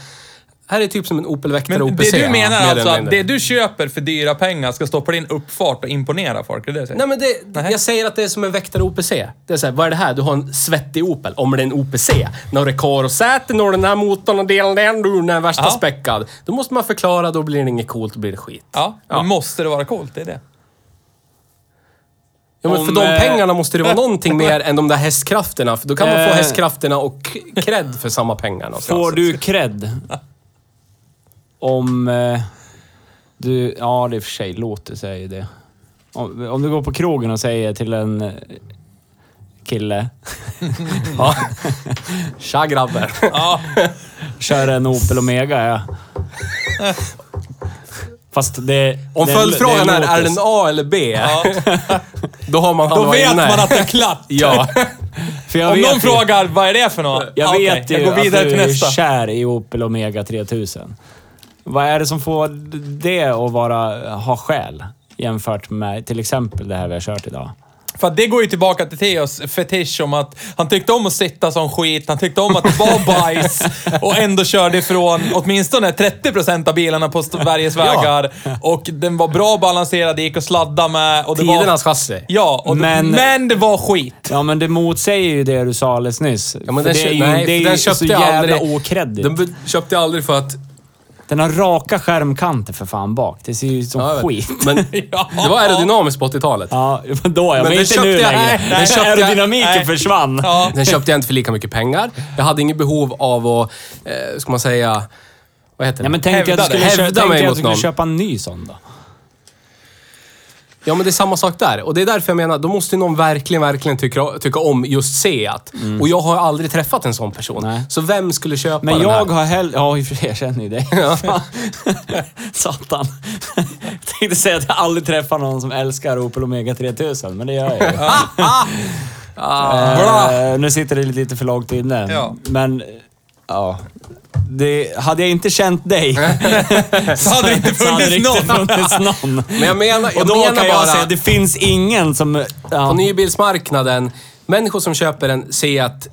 Här är typ som en Opel Vectra Men OPC. det du menar mer alltså eller att mindre. det du köper för dyra pengar ska stå på din uppfart och imponera folk? Är det det du säger? Nej men det, Nej. jag säger att det är som en Vectra OPC. Det är såhär, vad är det här? Du har en svettig Opel. Om det är en OPC. När det är Recaro-säte, när den här motorn och delen den, du, den är värsta Ja. späckad. Då måste man förklara, då blir det inget coolt, då blir det skit. Ja, men måste det vara coolt? Det är det. Ja, men Om, för de eh, pengarna måste det vara någonting mer än de där hästkrafterna. För då kan man få Eh. hästkrafterna och cred för samma pengar någonstans. får du cred om eh, du... Ja, det är för sig låter sig det. Om, om du går på krogen och säger till en eh, kille, Ja. Tja grabbar. Ja, kör en Opel Omega, ja. Fast det... Om det- följdfrågan det är, är den A eller B? ja. Då har man Då vet inne. man att det är klart. Ja. För jag Om någon ju- frågar, vad är det för något? Jag Ja, vet okej, ju jag går vidare att du till är nästa. kär i Opel Omega 3000. Vad är det som får det att vara, ha skäl jämfört med till exempel det här vi har kört idag? För det går ju tillbaka till Theos fetisch om att han tyckte om att sitta som skit, han tyckte om att det var bajs och ändå körde ifrån åtminstone 30% av bilarna på Sveriges vägar. Och den var bra balanserad, det gick att sladda med. Och det var, Tidernas chassi. Ja, och Men- men, men det var skit. Ja, men det motsäger ju det du sa alldeles nyss. Ja, men den, det är ju, nej, det är den köpte så jag jävla aldrig. okreddigt. Den köpte jag aldrig för att... Den har raka skärmkanter för fan bak. Det ser ju ut som Ja, jag vet. skit. Men det var aerodynamiskt på 80-talet. Ja, men då ja. Men, Men den inte köpte nu jag- längre. nej, den köpte jag- Aerodynamiken nej. försvann. Ja. Den köpte jag inte för lika mycket pengar. Jag hade inget behov av att, eh, ska man säga... Vad heter det? Nej, men tänk dig att du Hävda skulle, det. köpa, Hävda tänk mig dig att mot du skulle någon. köpa en ny sån då. Ja, men det är samma sak där. Och det är därför jag menar, då måste någon verkligen, verkligen tycka, tycka om just Seat. Och jag har aldrig träffat en sån person. Nej. Så vem skulle köpa Men den jag här? har hellre... Ja, jag känner ju dig. Satan. Jag tänkte säga att jag aldrig träffar någon som älskar Opel Omega 3000, men det gör jag ju. Eh, nu sitter det lite för långt inne. Ja. Men, ja. Det, hade jag inte känt dig Så hade det inte så hade det funnits inte någon. funnits någon. Men jag menar, jag Och då menar kan jag bara... säga, det finns ingen som... på Ja, nybilsmarknaden, människor som köper en Seat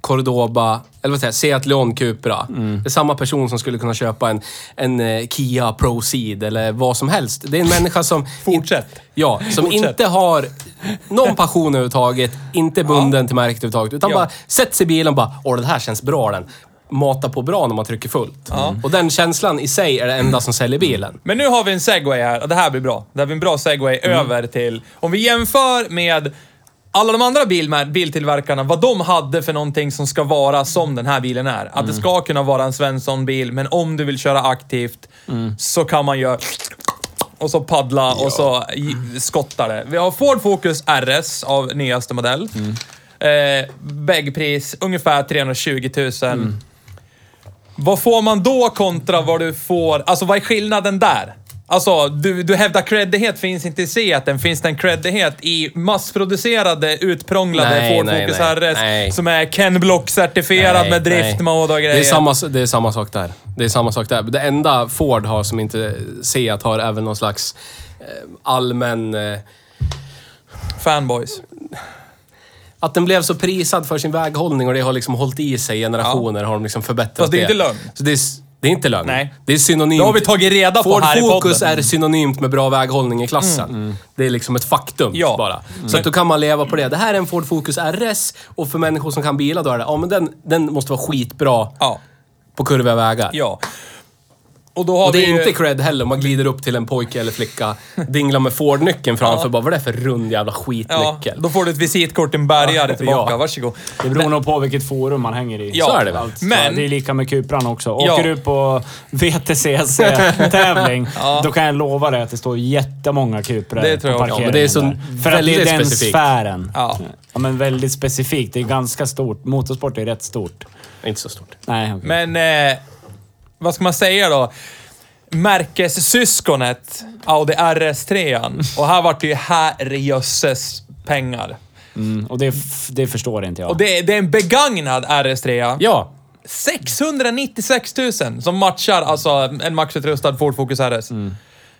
Cordoba, eller vad säger jag, Seat Leon Cupra. Mm. Det är samma person som skulle kunna köpa en, en eh, Kia Proceed eller vad som helst. Det är en människa som... Fortsätt. Ja, som Fortsätt. inte har någon passion överhuvudtaget, inte bunden till märket överhuvudtaget. Utan Ja. bara sätter sig i bilen och bara åh det här känns bra den. Mata på bra när man trycker fullt. Och den känslan i sig är det enda som säljer bilen. Men nu har vi en segway här och det här blir bra. Det här blir en bra segway Mm. över till... Om vi jämför med alla de andra bilmär- biltillverkarna, vad de hade för någonting som ska vara som den här bilen är. Att Mm. det ska kunna vara en Svensson-bil, men om du vill köra aktivt Mm. så kan man göra... Och så paddla och så skottar det. Vi har Ford Focus RS av nyaste modell. Mm. Eh, Bäggpris ungefär 320 000. Mm. Vad får man då kontra vad du får? Alltså vad är skillnaden där? Alltså, du, du hävdar creddighet finns inte i Seaten. Finns det en creddighet i massproducerade, utprånglade Nej, Ford nej, Focus. RS Nej. som är Ken Block-certifierad med driftmode och grejer? Det är, samma, det är samma sak där. Det är samma sak där. Det enda Ford har som inte Seat har är väl någon slags eh, allmän... Eh, Fanboys. Att den blev så prisad för sin väghållning och det har liksom hållit i sig i generationer har de liksom förbättrat Fast det är inte lögn. Så det, är, det är inte lögn. Nej. Det är synonymt. Det har vi tagit reda på Ford här Focus är synonymt med bra väghållning i klassen. Det är liksom ett faktum Ja. bara. Så att då kan man leva på det. Det här är en Ford Focus RS och för människor som kan bilar då är det, ja men den, den måste vara skitbra Ja. på kurviga vägar. Ja. Och då har Och det vi är ju- inte cred heller. Man glider upp till en pojke eller flicka, dinglar med Ford-nyckeln framför. Bara, vad är det för rund jävla Ja, skitnyckel? då får du ett visitkort, en bärgare Ja. tillbaka. Ja. Varsågod. Det beror nog på vilket forum man hänger i. Ja, Så är det väl. Men- Det är lika med Cupran också. Ja. Åker du på VTCC-tävling, Ja. då kan jag lova dig att det står jättemånga Cupror Det tror jag på också. Ja, men parkeringen det är så där. För att det är den specifikt. sfären. Ja. ja, men väldigt specifikt. Det är ganska stort. Motorsport är rätt stort. Inte så stort. Nej, okej. Men, eh, vad ska man säga då? Märkessyskonet Audi RS3. Och här vart det ju herrejösses pengar. Mm, och det, det förstår inte jag. Och det, det är en begagnad RS3. Ja. 696 000 som matchar alltså en maxutrustad Ford Focus RS.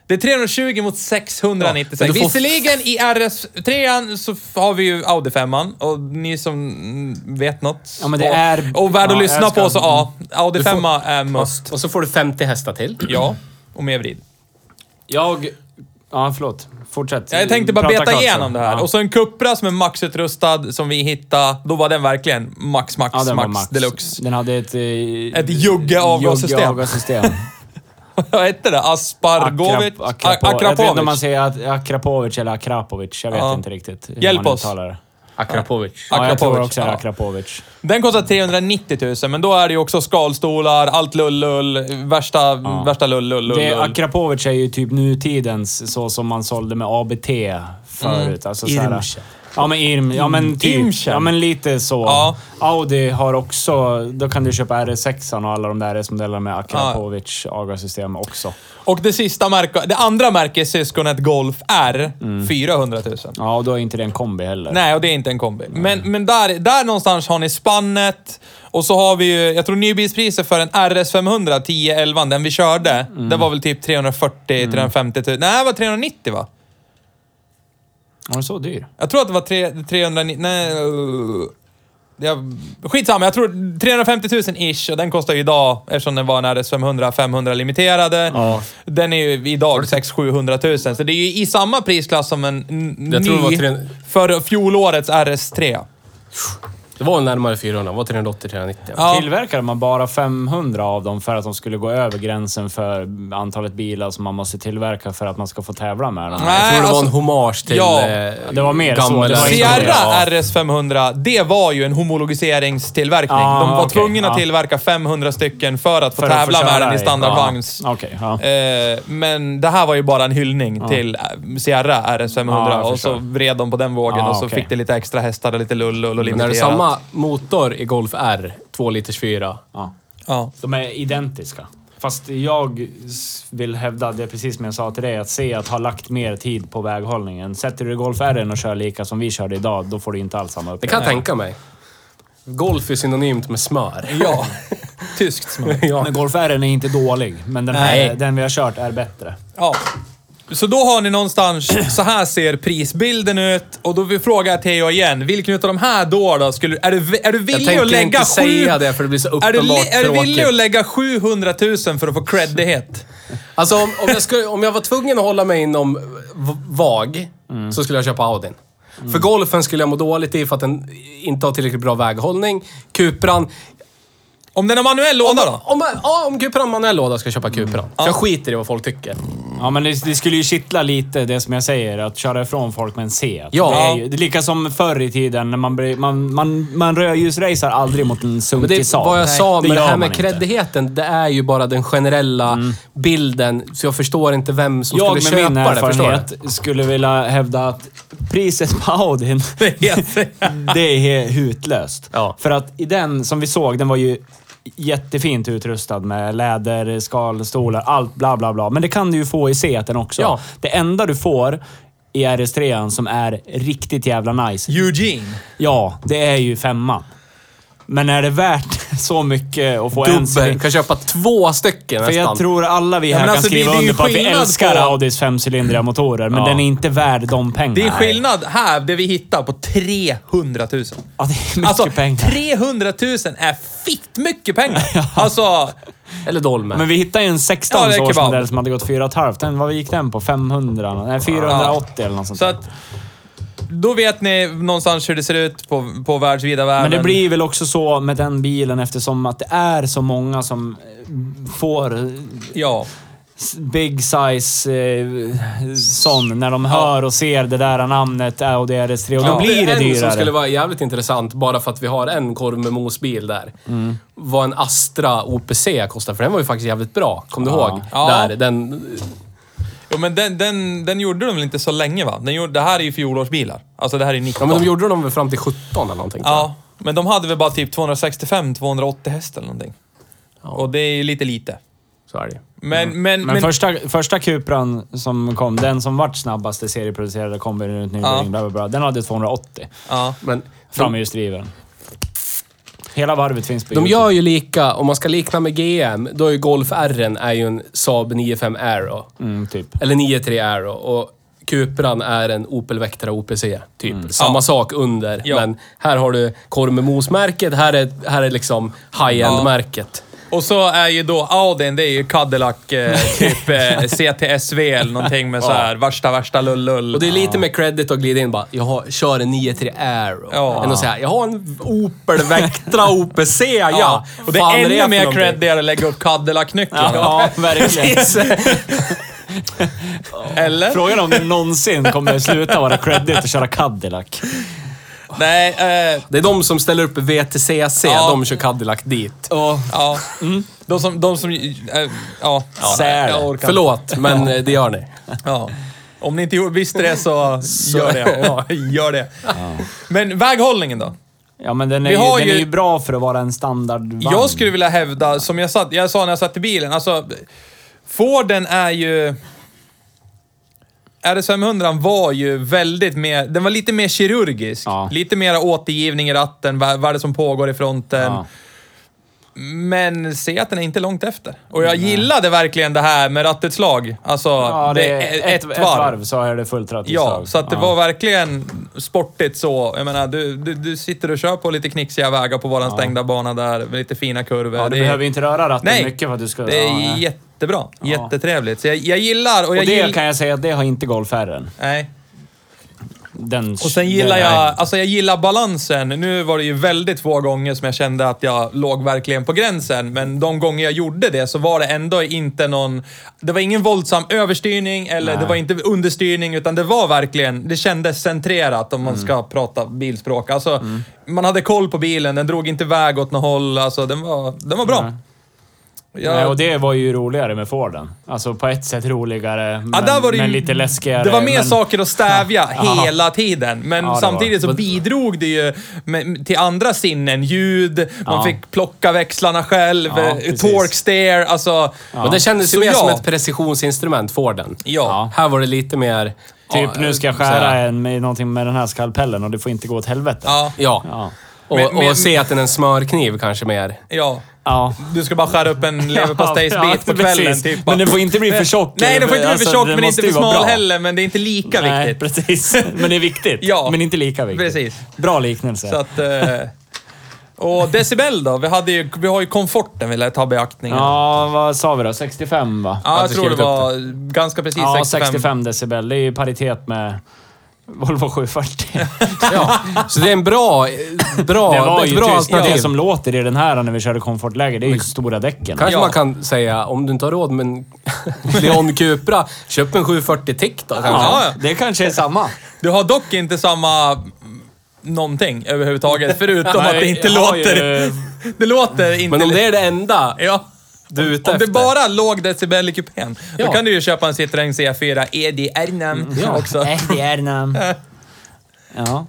Det är 320 mot 696. Ja, får- Visserligen i RS3 så har vi ju Audi 5 och ni som mm, vet något. Ja, men det och, är- och värd att ja, lyssna ska- på så ja, Audi Du får- 5 är must. Och så får du 50 hästar till. Ja, och mer vrid. Jag... Ja, förlåt. Fortsätt. Jag tänkte bara Prata beta klart så. igenom det här. Ja. Och så en Cupra som är maxutrustad som vi hittade. Då var den verkligen max, max, Ja, den max, max. deluxe. Den hade ett... eh, Ett jugge avgassystem. Vad hette det? Aspargovic? Akrap- A- Akrapo- Jag vet inte om man Akrapovic? säger att- Akrapovic eller Akrapovic. Jag vet Ja. inte riktigt hur Hjälp man oss. uttalar det. Akrapovic. Ja, jag tror Akrapovic, också ja. Akrapovic. Den kostar 390 000, men då är det ju också skalstolar, allt lull-lull, värsta, värsta lull-lull-lull. Det, Akrapovic är ju typ nutidens, så som man sålde med ABT förut. Alltså, så. Ja men Irm, ja men typ. Irmsche. Ja men lite så. Ja. Audi har också, då kan du köpa RS6 och alla de där RS-modellerna med Akrapovic avgassystem också. Och det sista märket, det andra märkessyskonet Golf R, Mm. 400 000. Ja, och då är inte det en kombi heller. Nej, och det är inte en kombi. Men, men där, där någonstans har ni spannet. Och så har vi ju, jag tror nybilspriset för en RS500 1011, den vi körde, Mm. det var väl typ 340-350 000. Nej, det var 390 va? Var den så dyr? Jag tror att det var tre, 390... Nej... Jag, skitsamma, jag tror 350 000 ish och den kostar ju idag, eftersom den var en RS500, 500 limiterade. Ja. Den är ju idag 600-700 000, så det är ju i samma prisklass som en n- Jag tror det var ny tre- för fjolårets RS3. Det var närmare 400. Det var 380-390. Ja. Tillverkade man bara 500 av dem för att de skulle gå över gränsen för antalet bilar som man måste tillverka för att man ska få tävla med dem? Nej. Jag tror det var en alltså- hommage till Ja. eh, Det var mer så. gamla- inte- Sierra Ja. RS500, det var ju en homologiseringstillverkning. Ah, De var okej, tvungna att ja. tillverka 500 stycken för att få För att få tävla med köra den i standardvagn. Ja, Okej, ja. Eh, men det här var ju bara en hyllning till eh, Sierra RS500 Ja, jag och så vred de på den vågen Ja, och så fick det lite extra hästar och lite lull och det samma motor i Golf R, 2 liters 4? ja. Ja. De är identiska. Fast jag vill hävda, det är precis som jag sa till dig, att se att ha lagt mer tid på väghållningen. Sätter du Golf R och kör lika som vi körde idag, då får du inte alls samma Det upplevelse. kan jag tänka mig. Golf är synonymt med smör. ja. Tyskt smör. ja. Men Golf R är inte dålig, men den, här, den vi har kört är bättre. Ja. Så då har ni någonstans, så här ser prisbilden ut. Och då vill fråga jag Theo igen, vilken av de här då, då skulle, är, du, är du Jag villig tänker att lägga inte sju... säga det för det blir så Är du, uppenbart är du villig att lägga 700 000 för att få creddighet? Alltså om, om, jag skulle, om jag var tvungen att hålla mig inom VAG, Mm. så skulle jag köpa Audin. För golfen skulle jag må dåligt i för att den inte har tillräckligt bra väghållning. Cupran... Om den har manuell låda då? Om, ja, om Cupran manuell låda ska jag köpa Cupran. För jag skiter i vad folk tycker. Ja, men det, det skulle ju kittla lite, det som jag säger, att köra ifrån folk med en C. Ja. Det är, ju, det är lika som förr i tiden när man, man, man, man rödljusracear aldrig mot en sunkig det, Saab. vad jag sa Det med det gör här med inte. Mm. creddigheten, det är ju bara den generella bilden. Så jag förstår inte vem som Jag skulle med min köpa det. Förstår du? erfarenhet skulle vilja hävda att priset på Audin, det är hutlöst. Ja. För att i den, som vi såg, den var ju jättefint utrustad med läder, skalstolar, allt bla bla bla. Men det kan du ju få i C1 också. Ja. Det enda du får i RS3 som är riktigt jävla nice, Eugene. ja, det är ju femman. Men är det värt så mycket att få en Dubbel. Kan köpa två stycken För nästan. jag tror alla vi här men kan alltså, det- skriva det är ju under på att vi skillnad älskar på- Audis femcylindriga motorer, men Ja. den är inte värd de pengarna. Det är skillnad här, det vi hittar, på 300 000. Ja, det är mycket Alltså, pengar. 300 000 är fitt mycket pengar. Alltså, Eller Dolmen. Men vi hittade ju en 16 Ja, det är års kebab. modell som hade gått 4,5. Den, vad gick den på? 500? Nej, 480 eller något sånt så där. att... Då vet ni någonstans hur det ser ut på, på världsvida världen. Men det blir väl också så med den bilen eftersom att det är så många som eh, får eh, Ja. big size eh, sån när de hör och ser det där namnet Audi RS3 och då Ja. blir det en som dyrare. skulle vara jävligt intressant, bara för att vi har en korv med mosbil där. Mm. Vad en Astra OPC kostar, för den var ju faktiskt jävligt bra. Kom du ihåg? Ja. Där, den... Jo, men den, den, den gjorde de väl inte så länge va? Den gjorde, det här är ju fjolårsbilar. Alltså det här är 19. Ja, men de gjorde dem väl fram till 17 eller någonting. tror jag. Ja, men de hade väl bara typ 265-280 häst eller någonting. Och det är ju lite lite. Så är det ju. Men, men, men, Men första, första Cupran som kom, den som vart snabbaste serieproducerade kombin runt Ja. bla bla bla, den hade 280 ja. Men framhjulsdriven. Hela varvet finns på de YouTube. gör ju lika, om man ska likna med GM, då är ju Golf R är ju en Saab 95 Aero. Mm, typ. Eller 93 Aero. Och Cupran är en Opel Vectra OPC, typ. Samma Ja. sak under, Ja. men här har du Kormemosmärket, här är, här är liksom high-end-märket. Och så är ju då Audin, det är ju Cadillac, eh, typ eh, CTSV eller någonting med så här värsta, värsta lullull. Och det är lite med credit att glida in bara, jag har, kör en 93 Aero. Ja. Än att säga, jag har en Opel Vectra OPC, ja. Ja, och det Fan är ännu mer någonting? creddigare att lägga upp Cadillac-nycklarna. Ja, verkligen. Eller? Frågan om det någonsin kommer sluta vara credit att köra Cadillac. Nej, eh, Det är de som ställer upp VTCC, Ja. de kör Cadillac dit. Och ja. De som... De som eh, ja. Säl. jag orkar inte. Förlåt, men eh, det gör ni. Ja. Om ni inte gjorde- visste det så, gör det. Ja, gör det. Men väghållningen då? Ja, men den är, Vi ju, har den ju- är ju bra för att vara en standardvagn. Jag skulle vilja hävda, som jag, satt, jag sa när jag satt i bilen, alltså Forden är ju... RS 500 var ju väldigt mer, den var lite mer kirurgisk. Ja. Lite mer återgivning i ratten, vad, vad är det som pågår i fronten. Ja. Men se att den är inte långt efter. Och jag gillade verkligen det här med rattutslag. Alltså, Ja, det det är är ett, ett, varv. varv så är det fullt Ja, rattutslag. så att det var verkligen sportigt så. Jag menar, du, du, du sitter och kör på lite knixiga vägar på våran stängda bana där, med lite fina kurvor. Ja, du Det är- behöver ju inte röra ratten Nej, mycket för att du ska... det är ja, nej. Jättebra. Jättetrevligt. Så jag, jag gillar och Och jag det gillar... kan jag säga att det har inte Golf R. Nej. Den, Och sen gillar jag, alltså jag gillar balansen. Nu var det ju väldigt få gånger som jag kände att jag låg verkligen på gränsen. Men de gånger jag gjorde det så var det ändå inte någon... Det var ingen våldsam överstyrning eller Nej. det var inte understyrning utan det var verkligen... Det kändes centrerat om man Mm. ska prata bilspråk. Alltså, man hade koll på bilen, den drog inte iväg åt något håll. Alltså, den var, den var bra. Nej. Jag- Nej, och det var ju roligare med Forden. Alltså på ett sätt roligare, men, det ju- men lite läskigare. Det var mer men, saker att stävja Ja. hela tiden. Men Ja, samtidigt var- så bidrog det ju med, till andra sinnen. Ljud, man Ja. fick plocka växlarna själv, Ja, eh, torque steer, alltså... Men det kändes ju mer ja. som ett precisionsinstrument, Forden. Ja. Här var det lite mer... Typ, ja, nu ska jag skära en med någonting med den här skalpellen och det får inte gå åt helvete. Ja. Ja. Ja. Och, Men- men- och se att den är en smörkniv kanske mer. Ja. Ja. Du ska bara skära upp en leverpastejsbit Ja, på kvällen. Typ. Men den får inte bli för tjock. Nej, den får inte bli för Alltså, tjock, den men inte för smal heller. Men det är inte lika Nej, viktigt. precis. Men det är viktigt. Ja. Men inte lika viktigt. Precis. Bra liknelse. Så att... Eh, och decibel då? Vi, hade ju, vi har ju komforten vill jag ta beaktning. Ja, vad sa vi då? 65 va? Ja, jag tror det var ganska precis Ja, 65. 65 decibel. Det är ju paritet med Volvo 740. Ja. Så det är en bra, bra, det var ett ju bra tyst. alternativ. Det som låter i den här när vi körde komfortläge, det är ju stora däcken. Kanske Ja. man kan säga, om du inte har råd med en Leon Cupra, köp en 740 Tick då kanske. Ja, ja. Det kanske är samma. Du har dock inte samma mm, någonting överhuvudtaget, förutom att det inte jag har låter... ju- Det låter inte... Men om det är det enda Ja. Du är ute Om det bara låg decibel i kupén, då Ja. kan du ju köpa en Citroën C4 EDR-nam Ja. också. Namn. Ja,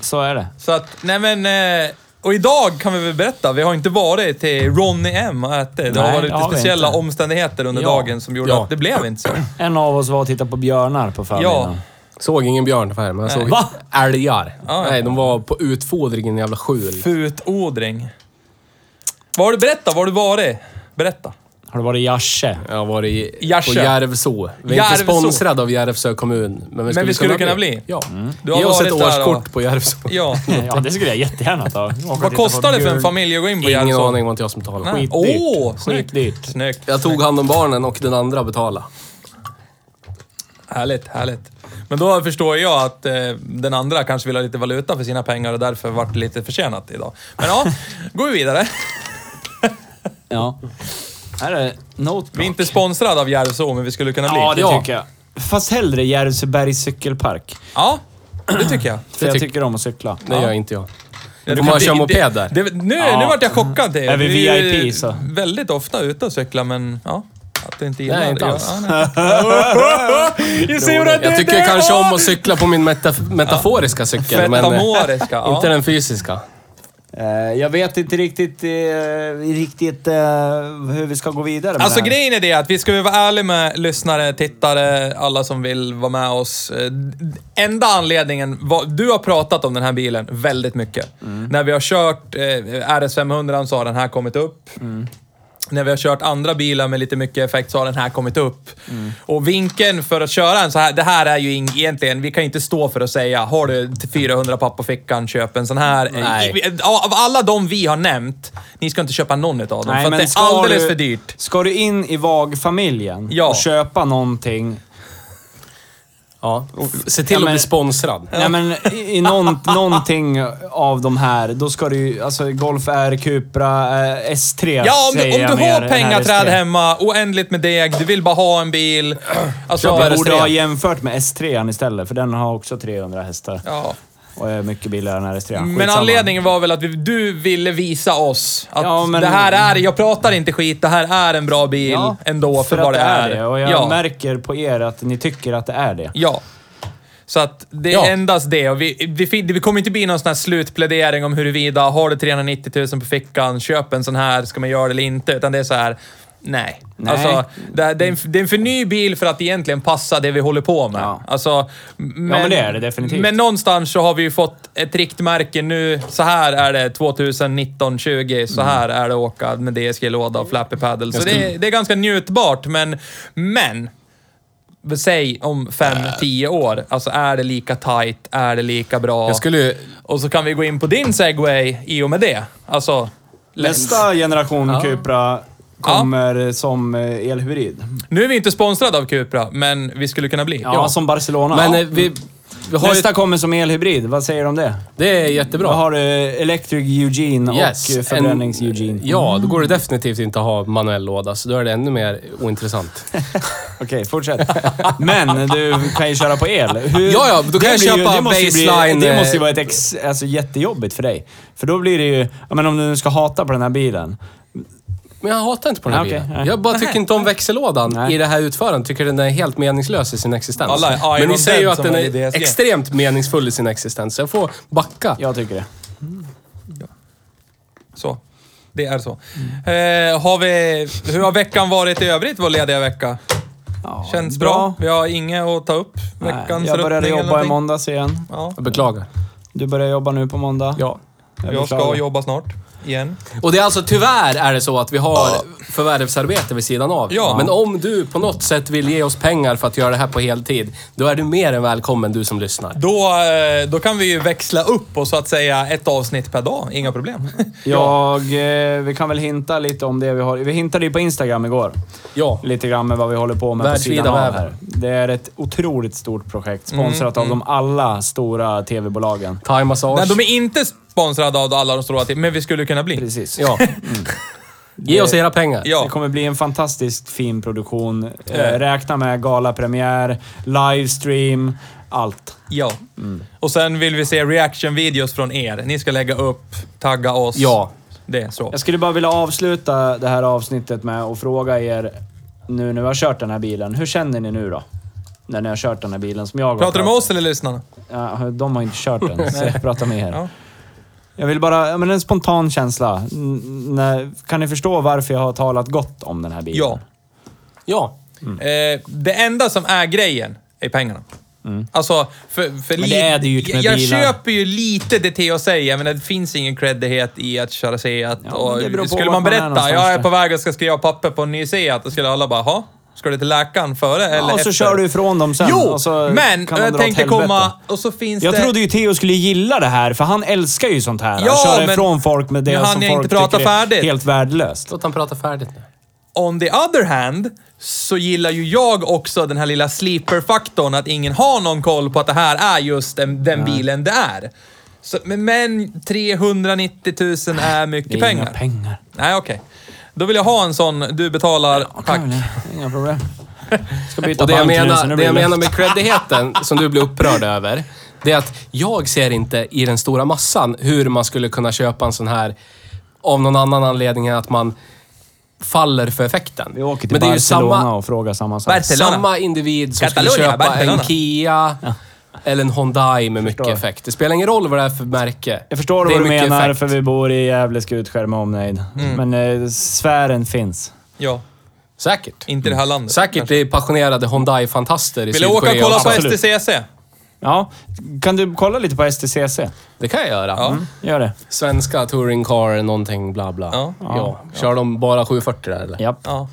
så är det. Så att, nej men... eh, Och idag kan vi väl berätta, vi har inte varit till Ronny M och ätit. Det har Nej, varit det lite har vi speciella inte. omständigheter under Ja. dagen som gjorde Ja. att det blev inte så. En av oss var och tittade på björnar på förmiddagen. Ja. Såg ingen björn här, men jag såg Va? älgar. Ja. Nej, de var på utfodring i en jävla skjul. Futodring. Vad har du berättat? Var har du varit? Berätta. Har du varit i Järse? Jag har varit i, Järvsö. på Järvsö. Vi är Järvsö. inte sponsrade av Järvsö kommun. Men vi skulle, vi skulle kunna bli. Ja. Du har Ge oss ett årskort och- på Järvsö. Ja. Ja, det skulle jag jättegärna ta. Vad kostar det för en familj att gå in på Ingen Järvsö? aning, det var inte jag som betalade. Nej. Skitdyrt. Åh, snyggt. Skitdyrt. Snyggt. Jag tog hand om barnen och den andra betalade. Härligt, härligt. Men då förstår jag att eh, den andra kanske vill ha lite valuta för sina pengar och därför vart det lite försenat idag. Men ja, går vi vidare. Ja. Här är Noteblock. Vi är inte sponsrade av Järvsö, men vi skulle kunna bli. Ja, det Ja. tycker jag. Fast hellre Järvsöbergs cykelpark. Ja, det tycker jag. För jag tyck- tycker om att cykla. Det gör inte jag. Du Får man kan- köra det- moped där? Det, nu, Ja. nu vart jag chockad. Det. Är vi Du VIP så? väldigt ofta ute och cyklar, men ja. Att du inte gillar Nej, inte det. alls. Ja, nej. Jag tycker kanske om att cykla på min metaf metaforiska cykel, men eh, ja. inte den fysiska. Eh, Jag vet inte riktigt, eh, riktigt eh, hur vi ska gå vidare Alltså här. grejen är det att vi ska vara ärliga med lyssnare, tittare, alla som vill vara med oss. Enda anledningen, var, du har pratat om den här bilen väldigt mycket. När vi har kört eh, RS500 så har den här kommit upp. När vi har kört andra bilar med lite mycket effekt så har den här kommit upp. Och vinkeln för att köra en så här, det här är ju egentligen, vi kan inte stå för att säga, har du 400 papp på fickan, köp en sån här. Nej. Av alla de vi har nämnt, ni ska inte köpa någon av dem. för att det är alldeles du, för dyrt. Ska du in i VAG-familjen Ja. och köpa någonting Ja. Se till Ja, att men- bli sponsrad. Nej men i, i någon, någonting av de här, då ska du ju, alltså Golf R, Cupra, eh, S3 Ja, om du, om du har pengaträd R3. hemma, oändligt med deg, du vill bara ha en bil. Alltså, Jag borde RS3. ha jämfört med S3 istället, för den har också 300 hästar. ja. Och är mycket billigare än RS3. Men Skitsamma. anledningen var väl att vi, du ville visa oss att Ja, men- det här är, jag pratar inte skit, det här är en bra bil Ja, ändå för, vad att det är. det. Och jag ja. märker på er att ni tycker att det är det. ja. Så att det är Ja. endast det. Och vi, vi, det kommer inte bli någon sån här slutplädering om huruvida, har du 390 000 på fickan, köp en sån här, ska man göra det eller inte? Utan det är så här. Nej. Nej. Alltså, det, är- det, är en, det är en för ny bil för att egentligen passa det vi håller på med. Ja. Alltså, men, men det är det definitivt. Men någonstans så har vi ju fått ett riktmärke nu. Så här är det 2019-20. Så här är det att åka med DSG-låda och flappy paddle. Så det, det är ganska njutbart, men... Men! Säg om fem, tio år. Alltså är det lika tight? Är det lika bra? Jag skulle ju... Och så kan vi gå in på din segway i och med det. Alltså... Nästa generation Ja. Cupra kommer som eh, elhybrid. Nu är vi inte sponsrade av Cupra, men vi skulle kunna bli. Ja, som Barcelona. Men Ja. eh, vi, vi har Nästa ju, kommer som elhybrid. Vad säger du om det? Det är Då jättebra. har du Electric Eugene Yes. och förbrännings-Eugene. Ja, då går det definitivt inte att ha manuell låda, så då är det ännu mer ointressant. Okej, fortsätt. Men du kan ju köra på el. Hur, Ja, ja, då kan det jag köpa det måste ju baseline, Bli, det eh, måste ju vara ett ex, alltså, jättejobbigt för dig. För då blir det ju... Ja, men om du nu ska hata på den här bilen. Men jag hatar inte på den här Okej, bilen. nej. Jag bara tycker inte om växellådan Nej. i det här utförandet. Tycker den är helt meningslös i sin existens. Alla Iron Men ni säger ju att den är DSG. extremt meningsfull i sin existens. Jag får backa. Jag tycker det. Så. Det är så. Eh, har vi, hur har veckan varit i övrigt, vår lediga vecka? Ja, Känns bra. Vi har inget att ta upp. Nej, Veckans jag började jobba i måndags igen. Ja. Jag beklagar. Du börjar jobba nu på måndag. Ja. Jag ska beklagar. jobba snart. Igen. Och det är alltså tyvärr är det så att vi har förvärvsarbete vid sidan av. Ja. Men om du på något sätt vill ge oss pengar för att göra det här på heltid, då är du mer än välkommen du som lyssnar. Då, eh, då kan vi ju växla upp och så att säga ett avsnitt per dag. Inga problem. Jag, eh, vi kan väl hinta lite om det vi har. Vi hintade ju på Instagram igår. Ja. Lite grann med vad vi håller på med på Världsvida sidan av här. Det är ett otroligt stort projekt. Sponsrat av de alla stora tv-bolagen. Thai massage. Nej, de är inte sponsrade av alla de stora, till- men vi skulle kunna bli. Precis. Ja. Ge oss era pengar. Ja. Det kommer bli en fantastiskt fin produktion. Eh, räkna med galapremiär, livestream, allt. Ja. Och sen vill vi se reaction-videos från er. Ni ska lägga upp, tagga oss. Ja. Det är så. Jag skulle bara vilja avsluta det här avsnittet med att fråga er, nu när vi har kört den här bilen, hur känner ni nu då? När ni har kört den här bilen som jag har Pratar du med oss eller lyssnarna? Ja, de har inte kört den, så jag pratar med er. Ja. Jag vill bara, ja, men en spontan känsla. N- kan ni förstå varför jag har talat gott om den här bilen? Ja. Ja. Eh, det enda som är grejen är pengarna. Alltså, för, för Mm. Men det är dyrt med Jag, bilar. köper ju lite det Theo säger, men det finns ingen creddighet i att köra Seat. Ja, och skulle man man berätta, någonstans jag är på väg och ska skriva papper på en ny Seat, då skulle alla bara, ha Ska du till läkaren före eller Ja, och så efter? kör du ifrån dem sen. Jo, och så men jag åt tänkte komma... Och så finns Jag det... trodde ju Theo skulle gilla det här, för han älskar ju sånt här. Ja, han kör men ifrån folk med det som jag folk inte tycker är färdigt. helt värdelöst. Låt han prata färdigt nu. On the other hand, så gillar ju jag också den här lilla sleeper-faktorn, att ingen har någon koll på att det här är just den, den bilen det är. Så, men, men 390 000 är mycket Det är pengar. inga pengar. Nej, okej. Då vill jag ha en sån, du betalar väl, inga problem. Ska byta Och det jag, bank nu, så menar, nu det blir jag det menar med creddigheten, som du blir upprörd över, det är att jag ser inte i den stora massan hur man skulle kunna köpa en sån här av någon annan anledning än att man faller för effekten. Vi åker till Men det är ju Barcelona samma, och frågar samma sak. Barcelona. samma individ som Catalonia, skulle köpa Barcelona. en Kia eller en Hyundai med mycket Förstår. effekt. Det spelar ingen roll vad det är för märke. Jag förstår Det vad du menar, effekt. för vi bor i Gävle Skutskär med omnejd. Mm. Men eh, sfären finns. Ja, Säkert. inte i det här landet. Säkert det är passionerade Hyundai-fantaster i Vill du åka och kolla på Absolut. STCC? Ja, kan du kolla lite på STCC? Det kan jag göra. Ja. Mm. Gör det. Svenska touring car, någonting bla bla. Ja. Ja. Kör de bara 740 där eller? Japp. Ja.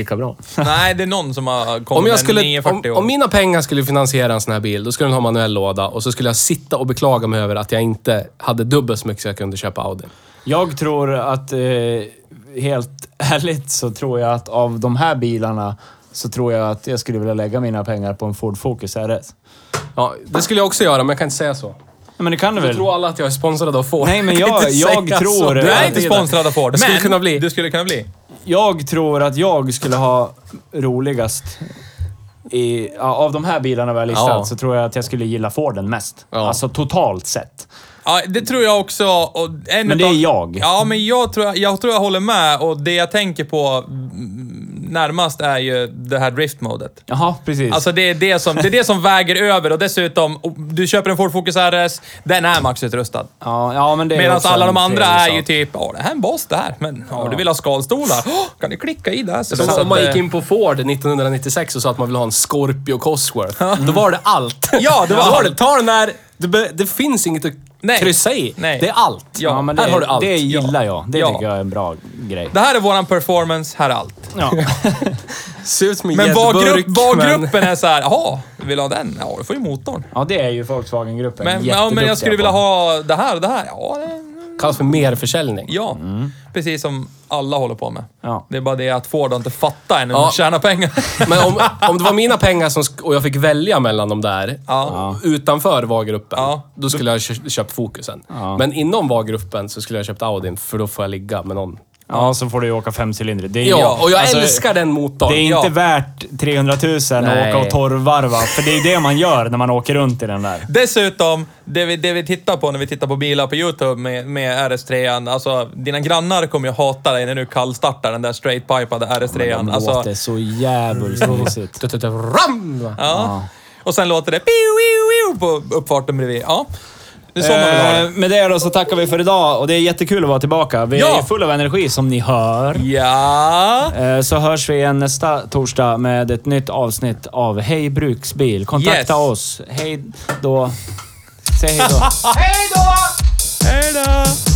Lika bra. Nej, det är någon som har kommit Om, jag med skulle, 940 om, om mina pengar skulle finansiera en sån här bil, då skulle den ha manuell låda och så skulle jag sitta och beklaga mig över att jag inte hade dubbelt så mycket så jag kunde köpa Audi. Jag tror att, eh, helt ärligt så tror jag att av de här bilarna så tror jag att jag skulle vilja lägga mina pengar på en Ford Focus RS. Ja, det skulle jag också göra, men jag kan inte säga så. Men det kan du väl? tror alla att jag är sponsrad av Ford. Nej, men Jag jag- jag tror-. Du är inte det sponsrad av Ford, Jag skulle men kunna bli. du skulle kunna bli. Jag tror att jag skulle ha roligast i, av de här bilarna vi har listat Ja. så tror jag att jag skulle gilla Forden mest. Ja. Alltså totalt sett. Ja, det tror jag också. Och en Men det är jag. Ja, men jag tror jag, tror jag håller med och det jag tänker på närmast är ju det här driftmodet. Jaha, precis. Alltså det är det, som, det är det som väger över och dessutom, du köper en Ford Focus RS, den är maxutrustad. ja, ja, men det är Medan alla de andra är ju typ, ja det här är en bas det här, men ja, du vill ha skalstolar? Åh, kan du klicka i det? Så, Som så om man gick in på Ford 1996 och sa att man ville ha en Scorpio Cosworth. Då var det allt. Ja, det var Då allt. det. Ta den där. Det, be, det finns inget att Nej. kryssa i. Nej. Det är allt. Ja, Ja, men här det, har du allt. det gillar jag. Det Ja. tycker jag är en bra grej. Det här är våran performance, här är allt. Ja. Ser ut som en Men var, gäddburk, grupp, men- gruppen är så här, jaha, du vill ha den? Ja, du får ju motorn. ja, det är ju Volkswagen-gruppen Men, ja, men jag skulle vilja ha det här och det här. Ja, det, Kallas för merförsäljning. ja. precis som alla håller på med. Ja. Det är bara det att Ford har inte fattat Ja. hur man tjänar pengar. Men om, om det var mina pengar som, sk- och jag fick välja mellan de där, Ja. utanför VAR-gruppen, Ja. då skulle jag kö- köpt Focusen. Ja. Men inom VAR-gruppen så skulle jag köpt Audin, för då får jag ligga med någon. Ja, så får du ju åka femcylindrig. Det är, Ja, och jag alltså, älskar den motorn. Det är inte Ja. värt 300 000 att Nej. åka och torrvarva. För det är det man gör när man åker runt i den där. Dessutom, det vi, det vi tittar på när vi tittar på bilar på YouTube med, med RS3, alltså dina grannar kommer ju hata dig när du kallstartar den där straight-pipade De RS3. Alltså, låter så jävligt mysigt. Tut, Ram! ja. Och sen låter det piu, piu, piu på uppfarten bredvid. Ja, det är så man vill ha Eh, det. med det då så tackar vi för idag och det är jättekul att vara tillbaka. Vi Ja. är fulla av energi som ni hör. Ja. Eh, Så hörs vi igen nästa torsdag med ett nytt avsnitt av Hej Bruksbil. Kontakta Yes. oss. Hej då. Säg hej då. Hej då!